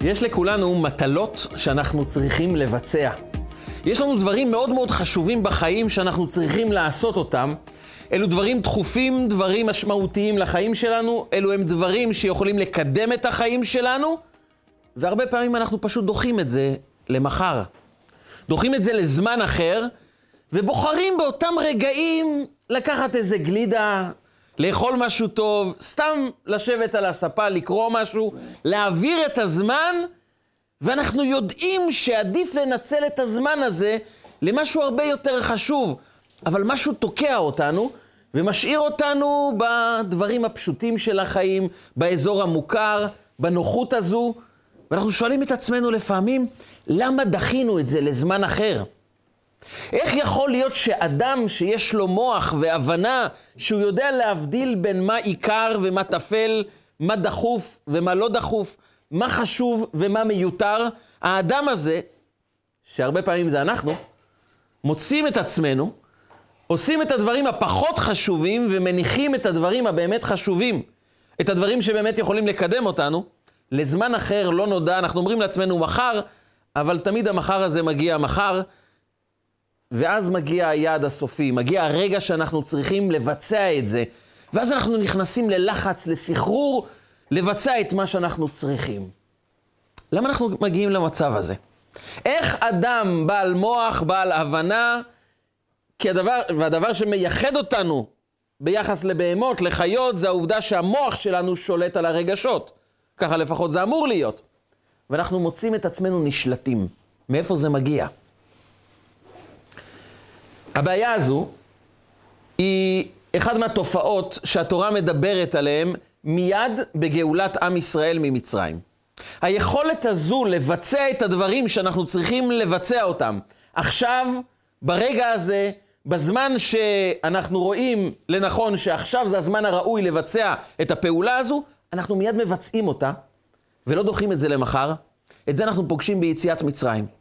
יש לכולנו מטלות שאנחנו צריכים לבצע. יש לנו דברים מאוד מאוד חשובים בחיים שאנחנו צריכים לעשות אותם. אלו דברים דחופים, דברים משמעותיים לחיים שלנו, אלו הם דברים שיכולים לקדם את החיים שלנו, והרבה פעמים אנחנו פשוט דוחים את זה למחר. דוחים את זה לזמן אחר, ובוחרים באותם רגעים לקחת איזה גלידה, לאכול משהו טוב, סתם לשבת על הספה, לקרוא משהו, להעביר את הזמן, ואנחנו יודעים שעדיף לנצל את הזמן הזה למשהו הרבה יותר חשוב, אבל משהו תוקע אותנו ומשאיר אותנו בדברים הפשוטים של החיים, באזור המוכר, בנוחות הזו, ואנחנו שואלים את עצמנו לפעמים, למה דחינו את זה לזמן אחר? איך יכול להיות שאדם שיש לו מוח והבנה, שהוא יודע להבדיל בין מה עיקר ומה טפל, מה דחוף ומה לא דחוף, מה חשוב ומה מיותר, האדם הזה, שהרבה פעמים זה אנחנו, מוצאים את עצמנו, עושים את הדברים הפחות חשובים ומניחים את הדברים הבאמת חשובים, את הדברים שבאמת יכולים לקדם אותנו, לזמן אחר לא נודע, אנחנו אומרים לעצמנו מחר, אבל תמיד המחר הזה מגיע מחר, ואז מגיע היעד הסופי, מגיע הרגע שאנחנו צריכים לבצע את זה, ואז אנחנו נכנסים ללחץ, לסחרור, לבצע את מה שאנחנו צריכים. למה אנחנו מגיעים למצב הזה? איך אדם בעל מוח, בעל הבנה, כי הדבר, והדבר שמייחד אותנו ביחס לבהמות, לחיות, זה העובדה שהמוח שלנו שולט על הרגשות. ככה לפחות זה אמור להיות. ואנחנו מוצאים את עצמנו נשלטים. מאיפה זה מגיע? הבעיה הזו היא אחת מהתופעות שהתורה מדברת עליהן מיד בגאולת עם ישראל ממצרים. היכולת הזו לבצע את הדברים שאנחנו צריכים לבצע אותם עכשיו, ברגע הזה, בזמן שאנחנו רואים לנכון שעכשיו זה הזמן הראוי לבצע את הפעולה הזו, אנחנו מיד מבצעים אותה, ולא דוחים את זה למחר. את זה אנחנו פוגשים ביציאת מצרים.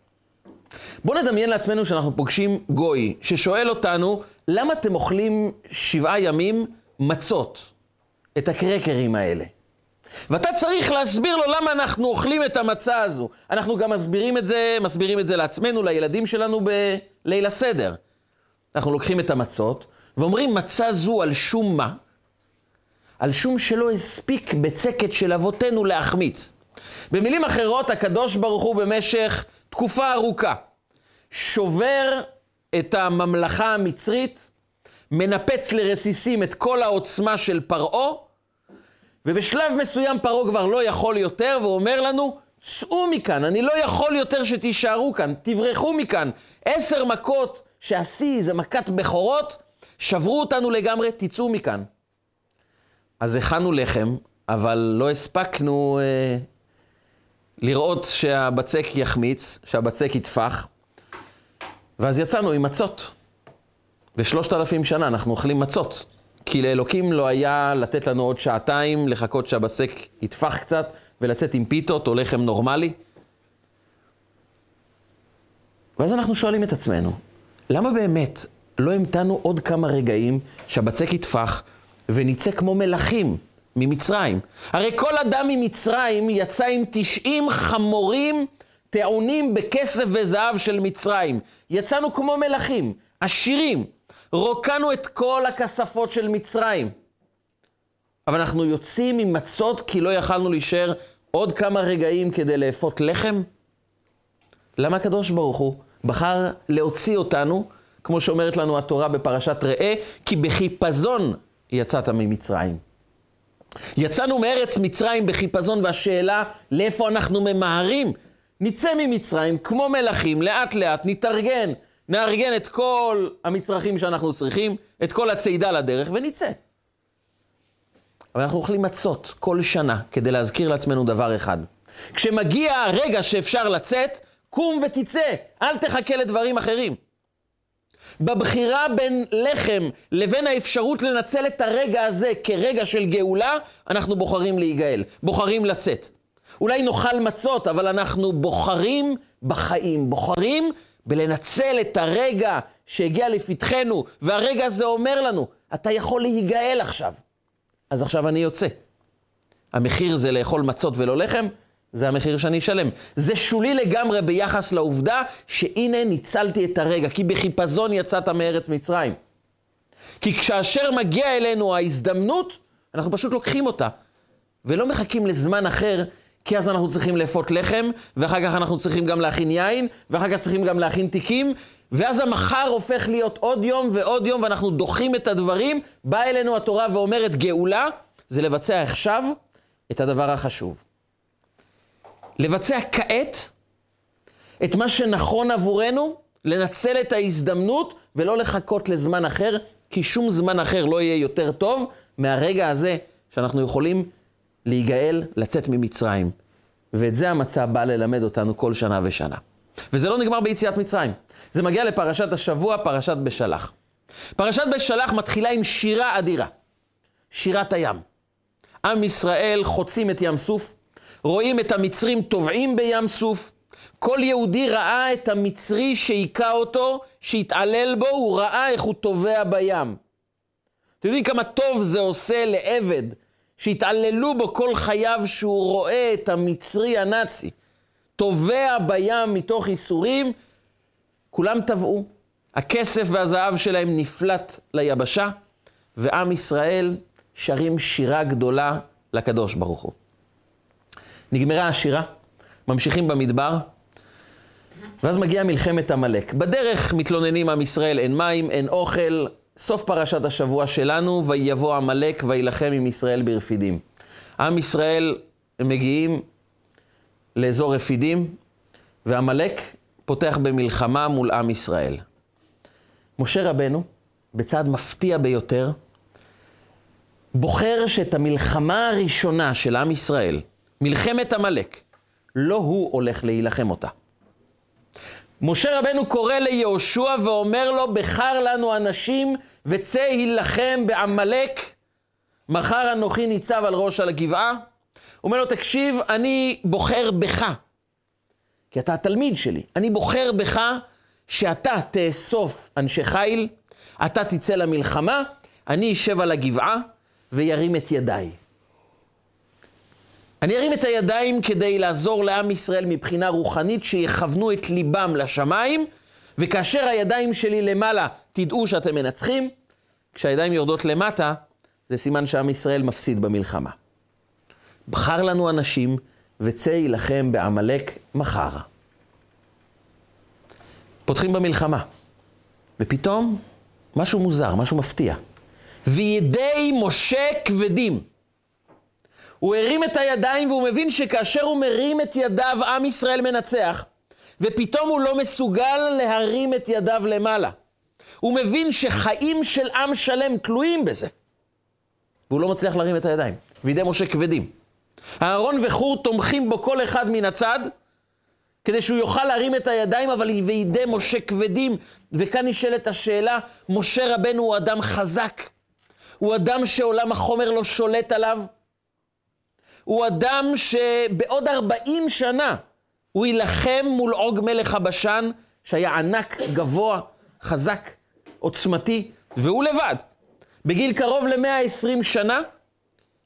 בואו נדמיין לעצמנו שאנחנו פוגשים גוי, ששואל אותנו, למה אתם אוכלים שבעה ימים מצות, את הקרקרים האלה? ואתה צריך להסביר לו למה אנחנו אוכלים את המצה הזו. אנחנו גם מסבירים את זה, מסבירים את זה לעצמנו, לילדים שלנו בליל הסדר. אנחנו לוקחים את המצות ואומרים מצה זו על שום מה? על שום שלא הספיק בצקת של אבותינו להחמיץ. במילים אחרות, הקדוש ברוך הוא במשך תקופה ארוכה שובר את הממלכה המצרית, מנפץ לרסיסים את כל העוצמה של פרעה, ובשלב מסוים פרעה כבר לא יכול יותר, והוא אומר לנו, צאו מכאן, אני לא יכול יותר שתישארו כאן, תברחו מכאן. עשר מכות שהשיא זה מכת בכורות, שברו אותנו לגמרי, תצאו מכאן. אז הכנו לחם, אבל לא הספקנו אה, לראות שהבצק יחמיץ, שהבצק יטפח, ואז יצאנו עם מצות. ושלושת אלפים שנה אנחנו אוכלים מצות. כי לאלוקים לא היה לתת לנו עוד שעתיים לחכות שהבצק יטפח קצת ולצאת עם פיתות או לחם נורמלי. ואז אנחנו שואלים את עצמנו, למה באמת לא המתנו עוד כמה רגעים שהבצק יטפח ונצא כמו מלכים ממצרים? הרי כל אדם ממצרים יצא עם 90 חמורים טעונים בכסף וזהב של מצרים. יצאנו כמו מלכים, עשירים, רוקנו את כל הכספות של מצרים. אבל אנחנו יוצאים עם מצות כי לא יכלנו להישאר עוד כמה רגעים כדי לאפות לחם? למה הקדוש ברוך הוא בחר להוציא אותנו, כמו שאומרת לנו התורה בפרשת ראה, כי בחיפזון יצאת ממצרים. יצאנו מארץ מצרים בחיפזון, והשאלה, לאיפה אנחנו ממהרים? נצא ממצרים כמו מלכים, לאט לאט, נתארגן, נארגן את כל המצרכים שאנחנו צריכים, את כל הצידה לדרך, ונצא. אבל אנחנו אוכלים מצות כל שנה כדי להזכיר לעצמנו דבר אחד. כשמגיע הרגע שאפשר לצאת, קום ותצא, אל תחכה לדברים אחרים. בבחירה בין לחם לבין האפשרות לנצל את הרגע הזה כרגע של גאולה, אנחנו בוחרים להיגאל, בוחרים לצאת. אולי נאכל מצות, אבל אנחנו בוחרים בחיים, בוחרים בלנצל את הרגע שהגיע לפתחנו, והרגע הזה אומר לנו, אתה יכול להיגאל עכשיו. אז עכשיו אני יוצא. המחיר זה לאכול מצות ולא לחם, זה המחיר שאני אשלם. זה שולי לגמרי ביחס לעובדה שהנה ניצלתי את הרגע, כי בחיפזון יצאת מארץ מצרים. כי כאשר מגיע אלינו ההזדמנות, אנחנו פשוט לוקחים אותה, ולא מחכים לזמן אחר, כי אז אנחנו צריכים לאפות לחם, ואחר כך אנחנו צריכים גם להכין יין, ואחר כך צריכים גם להכין תיקים, ואז המחר הופך להיות עוד יום ועוד יום, ואנחנו דוחים את הדברים. באה אלינו התורה ואומרת גאולה, זה לבצע עכשיו את הדבר החשוב. לבצע כעת את מה שנכון עבורנו, לנצל את ההזדמנות ולא לחכות לזמן אחר, כי שום זמן אחר לא יהיה יותר טוב מהרגע הזה שאנחנו יכולים להיגאל, לצאת ממצרים. ואת זה המצע בא ללמד אותנו כל שנה ושנה. וזה לא נגמר ביציאת מצרים. זה מגיע לפרשת השבוע, פרשת בשלח. פרשת בשלח מתחילה עם שירה אדירה. שירת הים. עם ישראל חוצים את ים סוף, רואים את המצרים טובעים בים סוף. כל יהודי ראה את המצרי שהיכה אותו, שהתעלל בו, הוא ראה איך הוא טובע בים. אתם יודעים כמה טוב זה עושה לעבד שהתעללו בו כל חייו שהוא רואה את המצרי הנאצי טובע בים מתוך ייסורים, כולם טבעו. הכסף והזהב שלהם נפלט ליבשה, ועם ישראל שרים שירה גדולה לקדוש ברוך הוא. נגמרה השירה, ממשיכים במדבר, ואז מגיעה מלחמת עמלק. בדרך מתלוננים עם ישראל, אין מים, אין אוכל. סוף פרשת השבוע שלנו, ויבוא עמלק ויילחם עם ישראל ברפידים. עם ישראל, מגיעים לאזור רפידים, ועמלק פותח במלחמה מול עם ישראל. משה רבנו, בצעד מפתיע ביותר, בוחר שאת המלחמה הראשונה של עם ישראל, מלחמת עמלק, לא הוא הולך להילחם אותה. משה רבנו קורא ליהושע ואומר לו, בחר לנו אנשים וצא הילחם בעמלק, מחר אנוכי ניצב על ראש על הגבעה. אומר לו, תקשיב, אני בוחר בך, כי אתה התלמיד שלי, אני בוחר בך שאתה תאסוף אנשי חיל, אתה תצא למלחמה, אני אשב על הגבעה וירים את ידיי. אני ארים את הידיים כדי לעזור לעם ישראל מבחינה רוחנית, שיכוונו את ליבם לשמיים, וכאשר הידיים שלי למעלה, תדעו שאתם מנצחים, כשהידיים יורדות למטה, זה סימן שעם ישראל מפסיד במלחמה. בחר לנו אנשים, וצא יילחם בעמלק מחר. פותחים במלחמה, ופתאום משהו מוזר, משהו מפתיע. וידי משה כבדים. הוא הרים את הידיים והוא מבין שכאשר הוא מרים את ידיו, עם ישראל מנצח, ופתאום הוא לא מסוגל להרים את ידיו למעלה. הוא מבין שחיים של עם שלם תלויים בזה. והוא לא מצליח להרים את הידיים. וידי משה כבדים. אהרון וחור תומכים בו כל אחד מן הצד, כדי שהוא יוכל להרים את הידיים, אבל וידי משה כבדים. וכאן נשאלת השאלה, משה רבנו הוא אדם חזק. הוא אדם שעולם החומר לא שולט עליו. הוא אדם שבעוד 40 שנה הוא יילחם מול עוג מלך הבשן, שהיה ענק, גבוה, חזק, עוצמתי, והוא לבד. בגיל קרוב ל-120 שנה,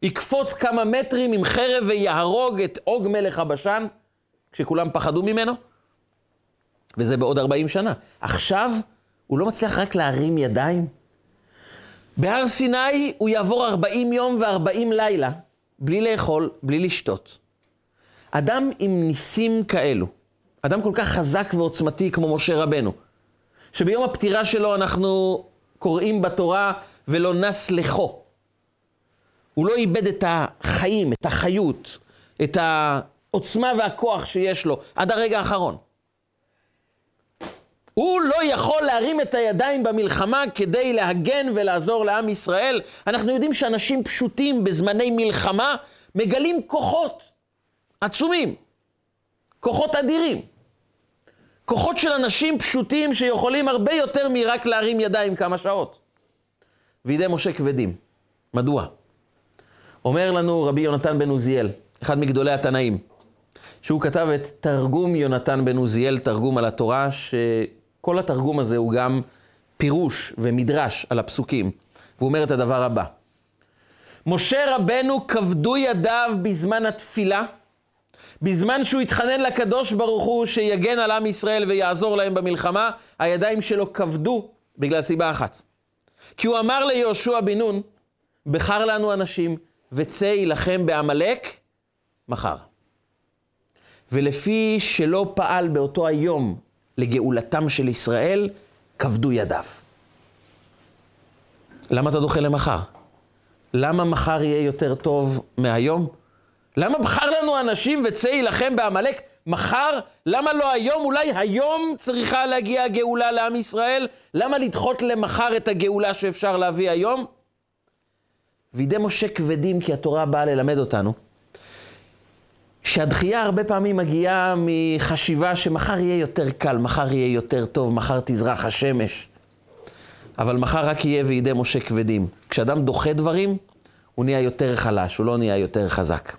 יקפוץ כמה מטרים עם חרב ויהרוג את עוג מלך הבשן, כשכולם פחדו ממנו, וזה בעוד 40 שנה. עכשיו, הוא לא מצליח רק להרים ידיים. בהר סיני הוא יעבור 40 יום ו-40 לילה, בלי לאכול, בלי לשתות. אדם עם ניסים כאלו, אדם כל כך חזק ועוצמתי כמו משה רבנו, שביום הפטירה שלו אנחנו קוראים בתורה ולא נס לכו. הוא לא איבד את החיים, את החיות, את העוצמה והכוח שיש לו עד הרגע האחרון. הוא לא יכול להרים את הידיים במלחמה כדי להגן ולעזור לעם ישראל. אנחנו יודעים שאנשים פשוטים בזמני מלחמה מגלים כוחות עצומים, כוחות אדירים. כוחות של אנשים פשוטים שיכולים הרבה יותר מרק להרים ידיים כמה שעות. וידי משה כבדים. מדוע? אומר לנו רבי יונתן בן עוזיאל, אחד מגדולי התנאים, שהוא כתב את תרגום יונתן בן עוזיאל, תרגום על התורה, שכל התרגום הזה הוא גם פירוש ומדרש על הפסוקים. והוא אומר את הדבר הבא: משה רבנו כבדו ידיו בזמן התפילה, בזמן שהוא התחנן לקדוש ברוך הוא שיגן על עם ישראל ויעזור להם במלחמה, הידיים שלו כבדו בגלל סיבה אחת. כי הוא אמר ליהושע בן נון, בחר לנו אנשים וצא יילחם בעמלק מחר. ולפי שלא פעל באותו היום לגאולתם של ישראל, כבדו ידיו. למה אתה דוחה למחר? למה מחר יהיה יותר טוב מהיום? למה בחר לנו אנשים וצא יילחם בעמלק מחר? למה לא היום? אולי היום צריכה להגיע הגאולה לעם ישראל? למה לדחות למחר את הגאולה שאפשר להביא היום? וידי משה כבדים כי התורה באה ללמד אותנו שהדחייה הרבה פעמים מגיעה מחשיבה שמחר יהיה יותר קל, מחר יהיה יותר טוב, מחר תזרח השמש. אבל מחר רק יהיה וידי משה כבדים. כשאדם דוחה דברים, הוא נהיה יותר חלש, הוא לא נהיה יותר חזק.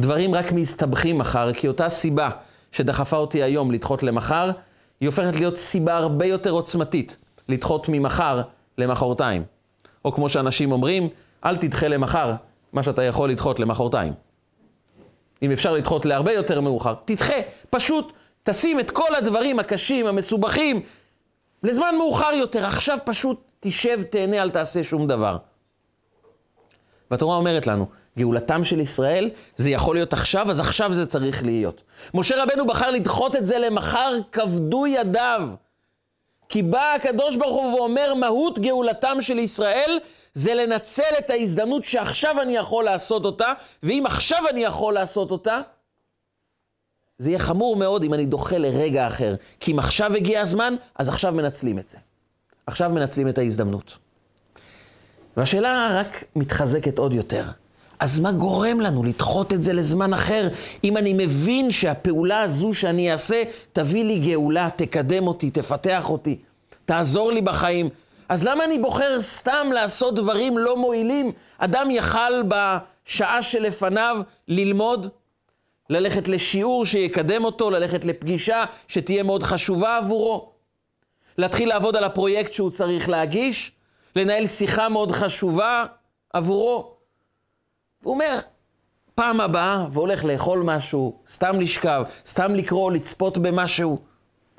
דברים רק מסתבכים מחר, כי אותה סיבה שדחפה אותי היום לדחות למחר, היא הופכת להיות סיבה הרבה יותר עוצמתית לדחות ממחר למחרתיים. או כמו שאנשים אומרים, אל תדחה למחר מה שאתה יכול לדחות למחרתיים. אם אפשר לדחות להרבה יותר מאוחר, תדחה, פשוט תשים את כל הדברים הקשים, המסובכים, לזמן מאוחר יותר. עכשיו פשוט תשב, תהנה, אל תעשה שום דבר. והתורה אומרת לנו, גאולתם של ישראל, זה יכול להיות עכשיו, אז עכשיו זה צריך להיות. משה רבנו בחר לדחות את זה למחר, כבדו ידיו. כי בא הקדוש ברוך הוא ואומר, מהות גאולתם של ישראל זה לנצל את ההזדמנות שעכשיו אני יכול לעשות אותה, ואם עכשיו אני יכול לעשות אותה, זה יהיה חמור מאוד אם אני דוחה לרגע אחר. כי אם עכשיו הגיע הזמן, אז עכשיו מנצלים את זה. עכשיו מנצלים את ההזדמנות. והשאלה רק מתחזקת עוד יותר. אז מה גורם לנו לדחות את זה לזמן אחר, אם אני מבין שהפעולה הזו שאני אעשה תביא לי גאולה, תקדם אותי, תפתח אותי, תעזור לי בחיים. אז למה אני בוחר סתם לעשות דברים לא מועילים? אדם יכל בשעה שלפניו ללמוד, ללכת לשיעור שיקדם אותו, ללכת לפגישה שתהיה מאוד חשובה עבורו, להתחיל לעבוד על הפרויקט שהוא צריך להגיש, לנהל שיחה מאוד חשובה עבורו. והוא אומר, פעם הבאה, והולך לאכול משהו, סתם לשכב, סתם לקרוא, לצפות במשהו.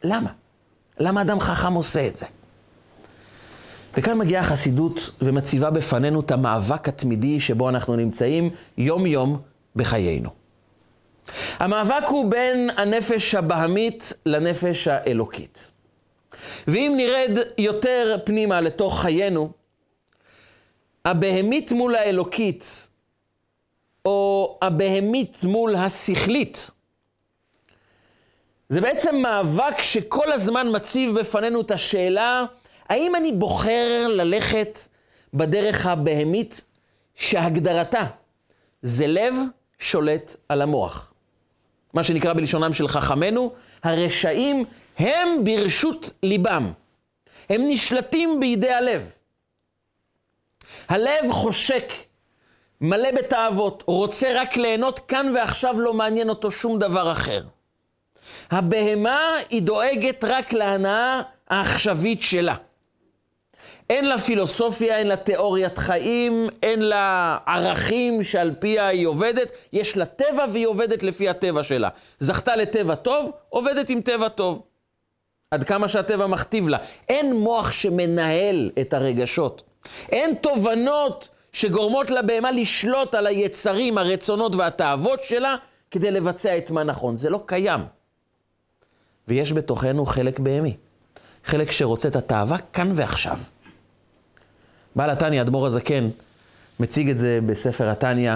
למה? למה אדם חכם עושה את זה? וכאן מגיעה החסידות ומציבה בפנינו את המאבק התמידי שבו אנחנו נמצאים יום-יום בחיינו. המאבק הוא בין הנפש הבהמית לנפש האלוקית. ואם נרד יותר פנימה לתוך חיינו, הבהמית מול האלוקית, או הבהמית מול השכלית, זה בעצם מאבק שכל הזמן מציב בפנינו את השאלה, האם אני בוחר ללכת בדרך הבהמית שהגדרתה זה לב שולט על המוח. מה שנקרא בלשונם של חכמינו, הרשעים הם ברשות ליבם. הם נשלטים בידי הלב. הלב חושק, מלא בתאוות, רוצה רק ליהנות כאן ועכשיו, לא מעניין אותו שום דבר אחר. הבהמה היא דואגת רק להנאה העכשווית שלה. אין לה פילוסופיה, אין לה תיאוריית חיים, אין לה ערכים שעל פיה היא עובדת, יש לה טבע והיא עובדת לפי הטבע שלה. זכתה לטבע טוב, עובדת עם טבע טוב. עד כמה שהטבע מכתיב לה. אין מוח שמנהל את הרגשות. אין תובנות שגורמות לבהמה לשלוט על היצרים, הרצונות והתאוות שלה כדי לבצע את מה נכון. זה לא קיים. ויש בתוכנו חלק בהמי. חלק שרוצה את התאווה כאן ועכשיו. בעל התניא, אדמו"ר הזקן, מציג את זה בספר התניא,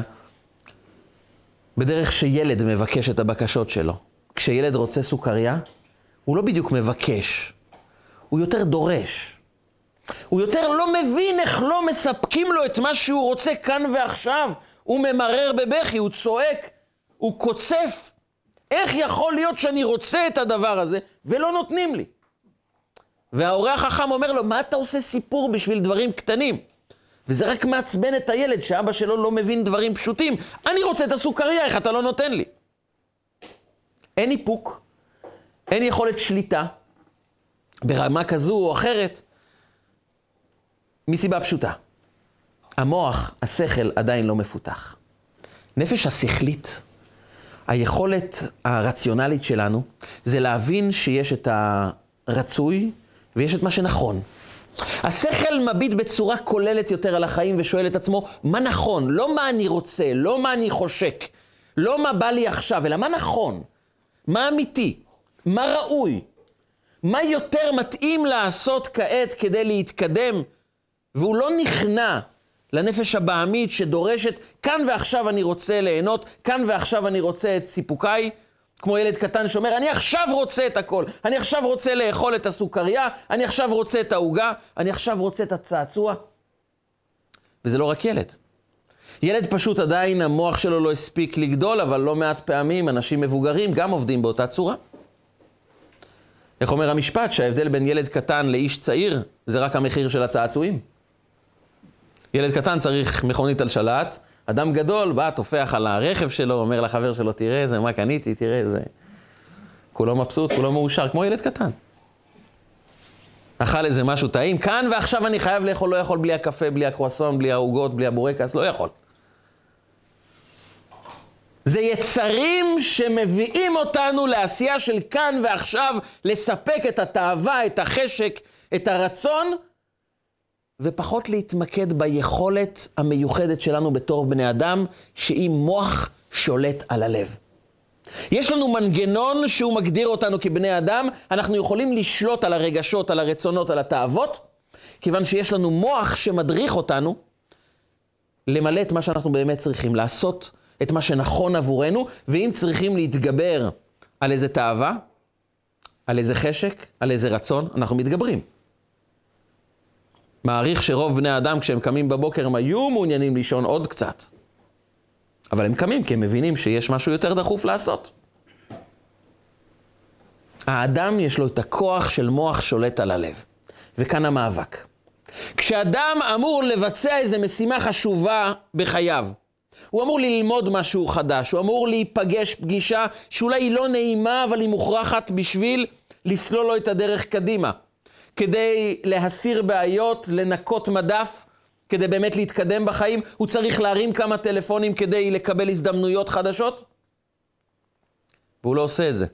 בדרך שילד מבקש את הבקשות שלו. כשילד רוצה סוכריה, הוא לא בדיוק מבקש, הוא יותר דורש. הוא יותר לא מבין איך לא מספקים לו את מה שהוא רוצה כאן ועכשיו. הוא ממרר בבכי, הוא צועק, הוא קוצף. איך יכול להיות שאני רוצה את הדבר הזה ולא נותנים לי? וההורה החכם אומר לו, מה אתה עושה סיפור בשביל דברים קטנים? וזה רק מעצבן את הילד שאבא שלו לא מבין דברים פשוטים. אני רוצה את הסוכריה, איך אתה לא נותן לי? אין איפוק, אין יכולת שליטה ברמה כזו או אחרת, מסיבה פשוטה. המוח, השכל, עדיין לא מפותח. נפש השכלית, היכולת הרציונלית שלנו זה להבין שיש את הרצוי ויש את מה שנכון. השכל מביט בצורה כוללת יותר על החיים ושואל את עצמו, מה נכון? לא מה אני רוצה, לא מה אני חושק, לא מה בא לי עכשיו, אלא מה נכון, מה אמיתי, מה ראוי, מה יותר מתאים לעשות כעת כדי להתקדם, והוא לא נכנע לנפש הבעמית שדורשת, כאן ועכשיו אני רוצה ליהנות, כאן ועכשיו אני רוצה את סיפוקיי, כמו ילד קטן שאומר, אני עכשיו רוצה את הכל, אני עכשיו רוצה לאכול את הסוכריה, אני עכשיו רוצה את העוגה, אני עכשיו רוצה את הצעצוע. וזה לא רק ילד. ילד פשוט עדיין, המוח שלו לא הספיק לגדול, אבל לא מעט פעמים אנשים מבוגרים גם עובדים באותה צורה. איך אומר המשפט? שההבדל בין ילד קטן לאיש צעיר זה רק המחיר של הצעצועים. ילד קטן צריך מכונית על שלט, אדם גדול בא, טופח על הרכב שלו, אומר לחבר שלו, תראה איזה, מה קניתי, תראה איזה... כולו מבסוט, כולו מאושר, כמו ילד קטן. אכל איזה משהו טעים, כאן ועכשיו אני חייב לאכול, לא יכול בלי הקפה, בלי הקרואסון, בלי העוגות, בלי הבורקס, לא יכול. זה יצרים שמביאים אותנו לעשייה של כאן ועכשיו, לספק את התאווה, את החשק, את הרצון, ופחות להתמקד ביכולת המיוחדת שלנו בתור בני אדם, שהיא מוח שולט על הלב. יש לנו מנגנון שהוא מגדיר אותנו כבני אדם, אנחנו יכולים לשלוט על הרגשות, על הרצונות, על התאוות, כיוון שיש לנו מוח שמדריך אותנו למלא את מה שאנחנו באמת צריכים, לעשות את מה שנכון עבורנו, ואם צריכים להתגבר על איזה תאווה, על איזה חשק, על איזה רצון, אנחנו מתגברים. מעריך שרוב בני האדם, כשהם קמים בבוקר, הם היו מעוניינים לישון עוד קצת. אבל הם קמים כי הם מבינים שיש משהו יותר דחוף לעשות. האדם יש לו את הכוח של מוח שולט על הלב. וכאן המאבק. כשאדם אמור לבצע איזו משימה חשובה בחייו, הוא אמור ללמוד משהו חדש, הוא אמור להיפגש פגישה שאולי היא לא נעימה, אבל היא מוכרחת בשביל לסלול לו את הדרך קדימה. כדי להסיר בעיות, לנקות מדף, כדי באמת להתקדם בחיים, הוא צריך להרים כמה טלפונים כדי לקבל הזדמנויות חדשות? והוא לא עושה את זה.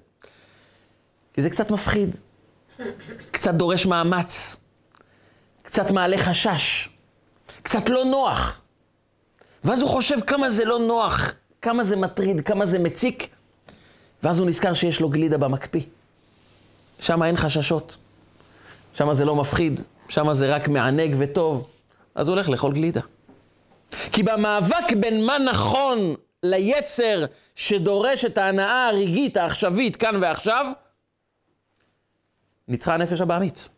כי זה קצת מפחיד, קצת דורש מאמץ, קצת מעלה חשש, קצת לא נוח. ואז הוא חושב כמה זה לא נוח, כמה זה מטריד, כמה זה מציק, ואז הוא נזכר שיש לו גלידה במקפיא. שם אין חששות. שם זה לא מפחיד, שם זה רק מענג וטוב, אז הוא הולך לאכול גלידה. כי במאבק בין מה נכון ליצר שדורש את ההנאה הרגעית, העכשווית, כאן ועכשיו, ניצחה הנפש הבעמית.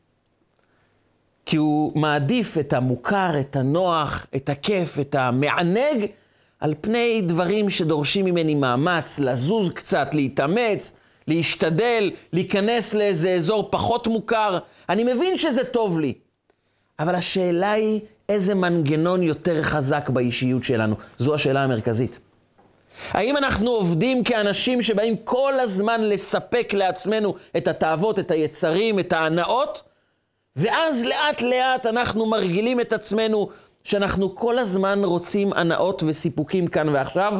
כי הוא מעדיף את המוכר, את הנוח, את הכיף, את המענג, על פני דברים שדורשים ממני מאמץ, לזוז קצת, להתאמץ, להשתדל, להיכנס לאיזה אזור פחות מוכר. אני מבין שזה טוב לי, אבל השאלה היא איזה מנגנון יותר חזק באישיות שלנו. זו השאלה המרכזית. האם אנחנו עובדים כאנשים שבאים כל הזמן לספק לעצמנו את התאוות, את היצרים, את ההנאות, ואז לאט לאט אנחנו מרגילים את עצמנו שאנחנו כל הזמן רוצים הנאות וסיפוקים כאן ועכשיו?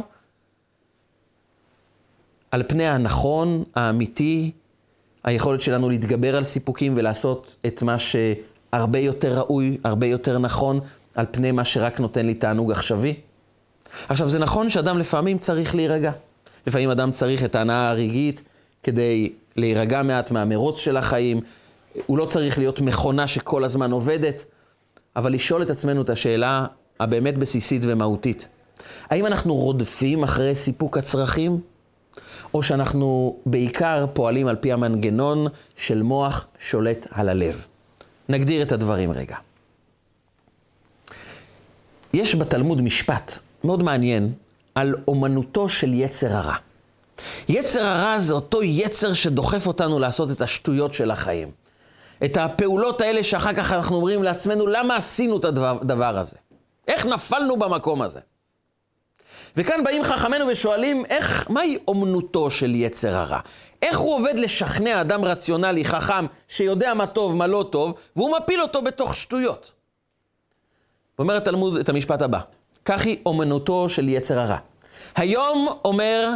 על פני הנכון, האמיתי, היכולת שלנו להתגבר על סיפוקים ולעשות את מה שהרבה יותר ראוי, הרבה יותר נכון, על פני מה שרק נותן לי תענוג עכשווי. עכשיו, זה נכון שאדם לפעמים צריך להירגע. לפעמים אדם צריך את ההנאה הרגעית כדי להירגע מעט מהמרוץ של החיים. הוא לא צריך להיות מכונה שכל הזמן עובדת, אבל לשאול את עצמנו את השאלה הבאמת בסיסית ומהותית. האם אנחנו רודפים אחרי סיפוק הצרכים? או שאנחנו בעיקר פועלים על פי המנגנון של מוח שולט על הלב. נגדיר את הדברים רגע. יש בתלמוד משפט מאוד מעניין על אומנותו של יצר הרע. יצר הרע זה אותו יצר שדוחף אותנו לעשות את השטויות של החיים. את הפעולות האלה שאחר כך אנחנו אומרים לעצמנו, למה עשינו את הדבר הזה? איך נפלנו במקום הזה? וכאן באים חכמינו ושואלים, איך, מהי אומנותו של יצר הרע? איך הוא עובד לשכנע אדם רציונלי, חכם, שיודע מה טוב, מה לא טוב, והוא מפיל אותו בתוך שטויות? אומר התלמוד את המשפט הבא, כך היא אומנותו של יצר הרע. היום אומר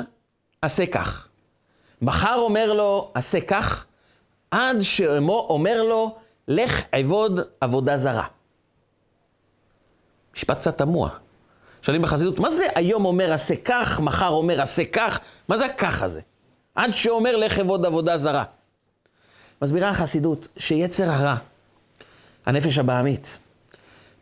עשה כך. מחר אומר לו, עשה כך, עד שאמו אומר לו, לך עבוד עבודה זרה. משפט קצת תמוה. שואלים בחסידות, מה זה היום אומר עשה כך, מחר אומר עשה כך? מה זה הכך הזה? עד שאומר לך עבוד עבודה זרה. מסבירה החסידות שיצר הרע, הנפש הבעמית,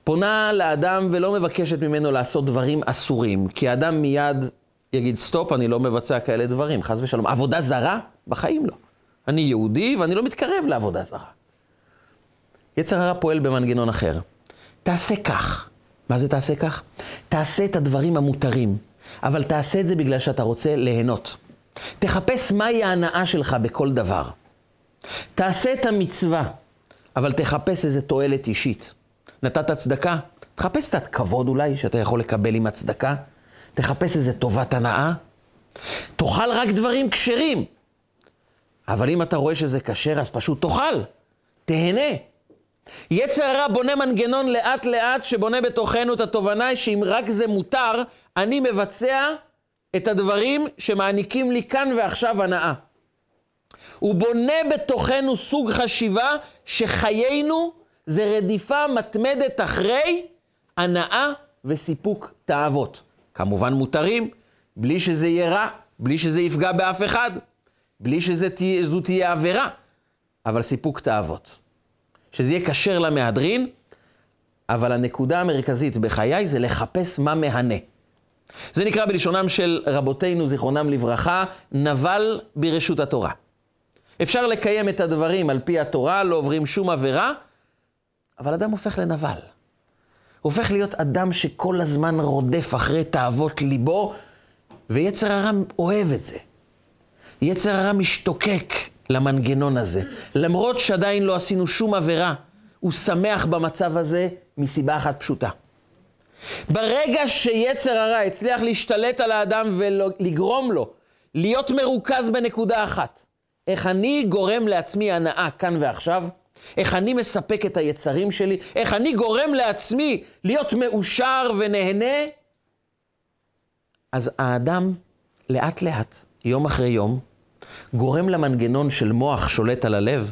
פונה לאדם ולא מבקשת ממנו לעשות דברים אסורים, כי האדם מיד יגיד, סטופ, אני לא מבצע כאלה דברים, חס ושלום. עבודה זרה? בחיים לא. אני יהודי ואני לא מתקרב לעבודה זרה. יצר הרע פועל במנגנון אחר. תעשה כך. מה זה תעשה כך? תעשה את הדברים המותרים, אבל תעשה את זה בגלל שאתה רוצה ליהנות. תחפש מהי ההנאה שלך בכל דבר. תעשה את המצווה, אבל תחפש איזה תועלת אישית. נתת צדקה? תחפש קצת כבוד אולי, שאתה יכול לקבל עם הצדקה. תחפש איזה טובת הנאה. תאכל רק דברים כשרים. אבל אם אתה רואה שזה כשר, אז פשוט תאכל. תהנה. יצר הרע בונה מנגנון לאט לאט שבונה בתוכנו את התובנה שאם רק זה מותר, אני מבצע את הדברים שמעניקים לי כאן ועכשיו הנאה. הוא בונה בתוכנו סוג חשיבה שחיינו זה רדיפה מתמדת אחרי הנאה וסיפוק תאוות. כמובן מותרים, בלי שזה יהיה רע, בלי שזה יפגע באף אחד, בלי שזו תהיה עבירה, אבל סיפוק תאוות. שזה יהיה כשר למהדרין, אבל הנקודה המרכזית בחיי זה לחפש מה מהנה. זה נקרא בלשונם של רבותינו, זיכרונם לברכה, נבל ברשות התורה. אפשר לקיים את הדברים על פי התורה, לא עוברים שום עבירה, אבל אדם הופך לנבל. הופך להיות אדם שכל הזמן רודף אחרי תאוות ליבו, ויצר הרע אוהב את זה. יצר הרע משתוקק למנגנון הזה. למרות שעדיין לא עשינו שום עבירה, הוא שמח במצב הזה מסיבה אחת פשוטה. ברגע שיצר הרע הצליח להשתלט על האדם ולגרום לו להיות מרוכז בנקודה אחת, איך אני גורם לעצמי הנאה כאן ועכשיו, איך אני מספק את היצרים שלי, איך אני גורם לעצמי להיות מאושר ונהנה, אז האדם לאט לאט, יום אחרי יום, גורם למנגנון של מוח שולט על הלב,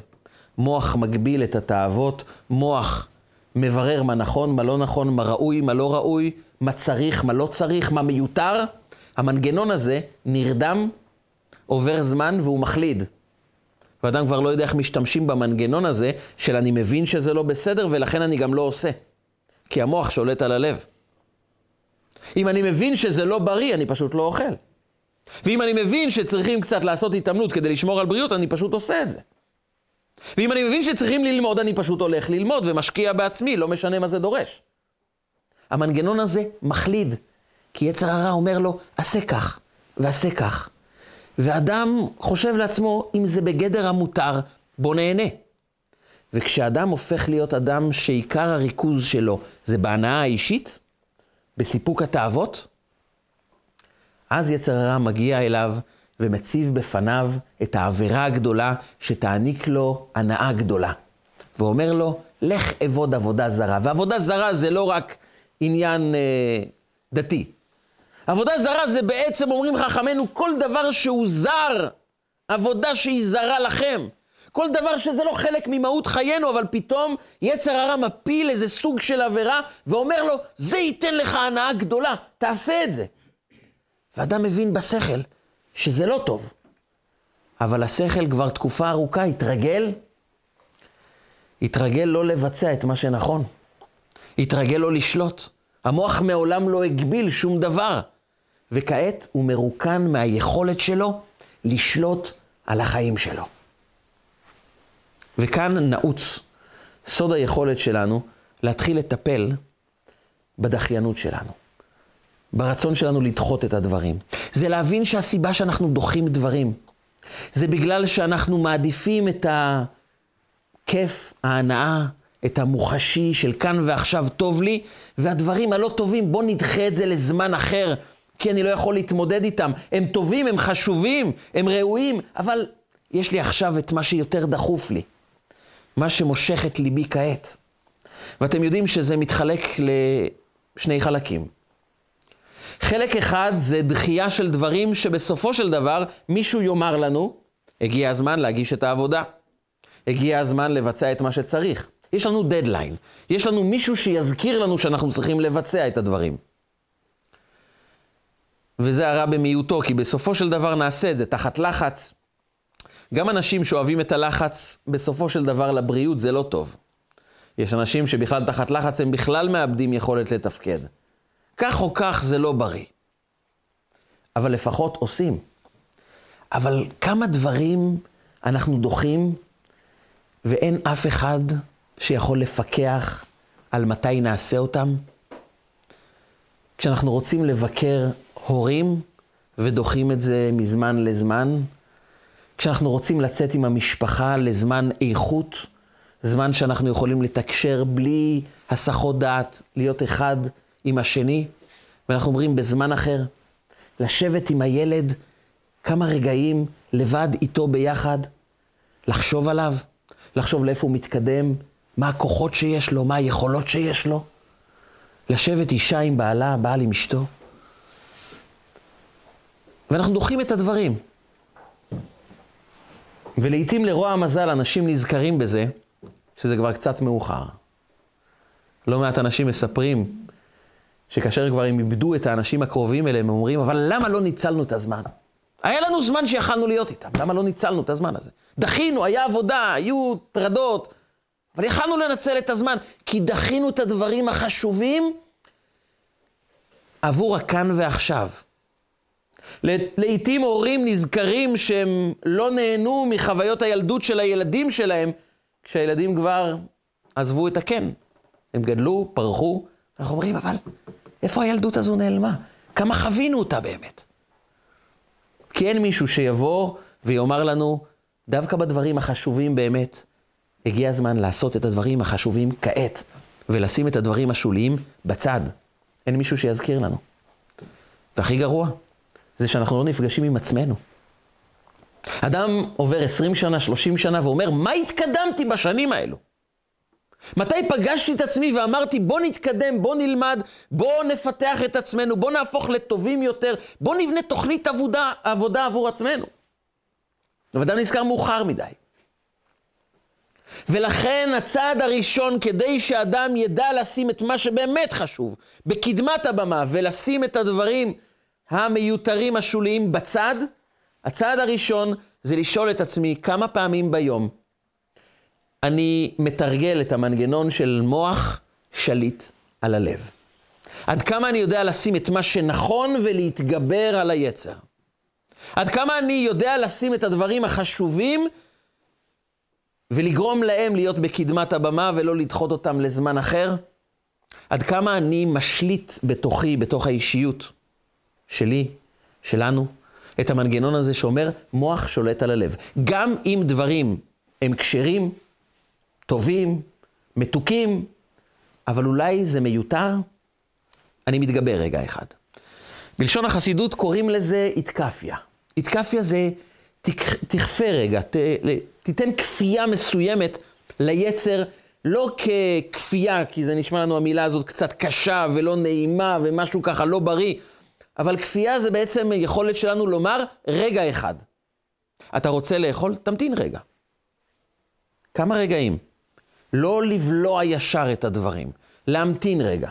מוח מגביל את התאוות, מוח מברר מה נכון, מה לא נכון, מה ראוי, מה לא ראוי, מה צריך, מה לא צריך, מה מיותר. המנגנון הזה נרדם, עובר זמן והוא מחליד. ואדם כבר לא יודע איך משתמשים במנגנון הזה של אני מבין שזה לא בסדר ולכן אני גם לא עושה. כי המוח שולט על הלב. אם אני מבין שזה לא בריא, אני פשוט לא אוכל. ואם אני מבין שצריכים קצת לעשות התעמלות כדי לשמור על בריאות, אני פשוט עושה את זה. ואם אני מבין שצריכים ללמוד, אני פשוט הולך ללמוד ומשקיע בעצמי, לא משנה מה זה דורש. המנגנון הזה מחליד, כי יצר הרע אומר לו, עשה כך ועשה כך. ואדם חושב לעצמו, אם זה בגדר המותר, בוא נהנה. וכשאדם הופך להיות אדם שעיקר הריכוז שלו זה בהנאה האישית, בסיפוק התאוות, אז יצר הרע מגיע אליו ומציב בפניו את העבירה הגדולה שתעניק לו הנאה גדולה. ואומר לו, לך אבוד עבודה זרה. ועבודה זרה זה לא רק עניין אה, דתי. עבודה זרה זה בעצם, אומרים חכמינו, כל דבר שהוא זר, עבודה שהיא זרה לכם. כל דבר שזה לא חלק ממהות חיינו, אבל פתאום יצר הרע מפיל איזה סוג של עבירה ואומר לו, זה ייתן לך הנאה גדולה, תעשה את זה. ואדם מבין בשכל שזה לא טוב. אבל השכל כבר תקופה ארוכה התרגל, התרגל לא לבצע את מה שנכון. התרגל לא לשלוט. המוח מעולם לא הגביל שום דבר. וכעת הוא מרוקן מהיכולת שלו לשלוט על החיים שלו. וכאן נעוץ סוד היכולת שלנו להתחיל לטפל בדחיינות שלנו. ברצון שלנו לדחות את הדברים. זה להבין שהסיבה שאנחנו דוחים דברים, זה בגלל שאנחנו מעדיפים את הכיף, ההנאה, את המוחשי של כאן ועכשיו טוב לי, והדברים הלא טובים, בוא נדחה את זה לזמן אחר, כי אני לא יכול להתמודד איתם. הם טובים, הם חשובים, הם ראויים, אבל יש לי עכשיו את מה שיותר דחוף לי, מה שמושך את ליבי כעת. ואתם יודעים שזה מתחלק לשני חלקים. חלק אחד זה דחייה של דברים שבסופו של דבר מישהו יאמר לנו, הגיע הזמן להגיש את העבודה. הגיע הזמן לבצע את מה שצריך. יש לנו דדליין. יש לנו מישהו שיזכיר לנו שאנחנו צריכים לבצע את הדברים. וזה הרע במיעוטו, כי בסופו של דבר נעשה את זה תחת לחץ. גם אנשים שאוהבים את הלחץ, בסופו של דבר לבריאות זה לא טוב. יש אנשים שבכלל תחת לחץ הם בכלל מאבדים יכולת לתפקד. כך או כך זה לא בריא. אבל לפחות עושים. אבל כמה דברים אנחנו דוחים ואין אף אחד שיכול לפקח על מתי נעשה אותם? כשאנחנו רוצים לבקר הורים ודוחים את זה מזמן לזמן, כשאנחנו רוצים לצאת עם המשפחה לזמן איכות, זמן שאנחנו יכולים לתקשר בלי הסחות דעת, להיות אחד עם השני, ואנחנו אומרים בזמן אחר, לשבת עם הילד כמה רגעים לבד איתו ביחד, לחשוב עליו, לחשוב לאיפה הוא מתקדם, מה הכוחות שיש לו, מה היכולות שיש לו. לשבת אישה עם בעלה, בעל עם אשתו. ואנחנו דוחים את הדברים. ולעיתים לרוע המזל, אנשים נזכרים בזה, שזה כבר קצת מאוחר. לא מעט אנשים מספרים שכאשר כבר הם איבדו את האנשים הקרובים אליהם, הם אומרים, אבל למה לא ניצלנו את הזמן? היה לנו זמן שיכלנו להיות איתם, למה לא ניצלנו את הזמן הזה? דחינו, היה עבודה, היו טרדות, אבל יכלנו לנצל את הזמן, כי דחינו את הדברים החשובים עבור הכאן ועכשיו. לעתים הורים נזכרים שהם לא נהנו מחוויות הילדות של הילדים שלהם, כשהילדים כבר עזבו את הקן. הם גדלו, פרחו, אנחנו אומרים, אבל איפה הילדות הזו נעלמה? כמה חווינו אותה באמת? כי אין מישהו שיבוא ויאמר לנו, דווקא בדברים החשובים באמת, הגיע הזמן לעשות את הדברים החשובים כעת, ולשים את הדברים השוליים בצד. אין מישהו שיזכיר לנו. והכי גרוע, זה שאנחנו לא נפגשים עם עצמנו. אדם עובר 20 שנה, 30 שנה, ואומר, מה התקדמתי בשנים האלו? מתי פגשתי את עצמי ואמרתי, בוא נתקדם, בוא נלמד, בוא נפתח את עצמנו, בוא נהפוך לטובים יותר, בוא נבנה תוכנית עבודה, עבודה עבור עצמנו. אבל אדם נזכר מאוחר מדי. ולכן הצעד הראשון, כדי שאדם ידע לשים את מה שבאמת חשוב בקדמת הבמה ולשים את הדברים המיותרים השוליים בצד, הצעד הראשון זה לשאול את עצמי כמה פעמים ביום אני מתרגל את המנגנון של מוח שליט על הלב. עד כמה אני יודע לשים את מה שנכון ולהתגבר על היצר. עד כמה אני יודע לשים את הדברים החשובים ולגרום להם להיות בקדמת הבמה ולא לדחות אותם לזמן אחר. עד כמה אני משליט בתוכי, בתוך האישיות שלי, שלנו, את המנגנון הזה שאומר, מוח שולט על הלב. גם אם דברים הם כשרים, טובים, מתוקים, אבל אולי זה מיותר, אני מתגבר רגע אחד. בלשון החסידות קוראים לזה איתקפיה. איתקפיה זה תכפה רגע, ת, תיתן כפייה מסוימת ליצר, לא ככפייה, כי זה נשמע לנו המילה הזאת קצת קשה ולא נעימה ומשהו ככה לא בריא, אבל כפייה זה בעצם יכולת שלנו לומר רגע אחד. אתה רוצה לאכול? תמתין רגע. כמה רגעים. לא לבלוע ישר את הדברים, להמתין רגע.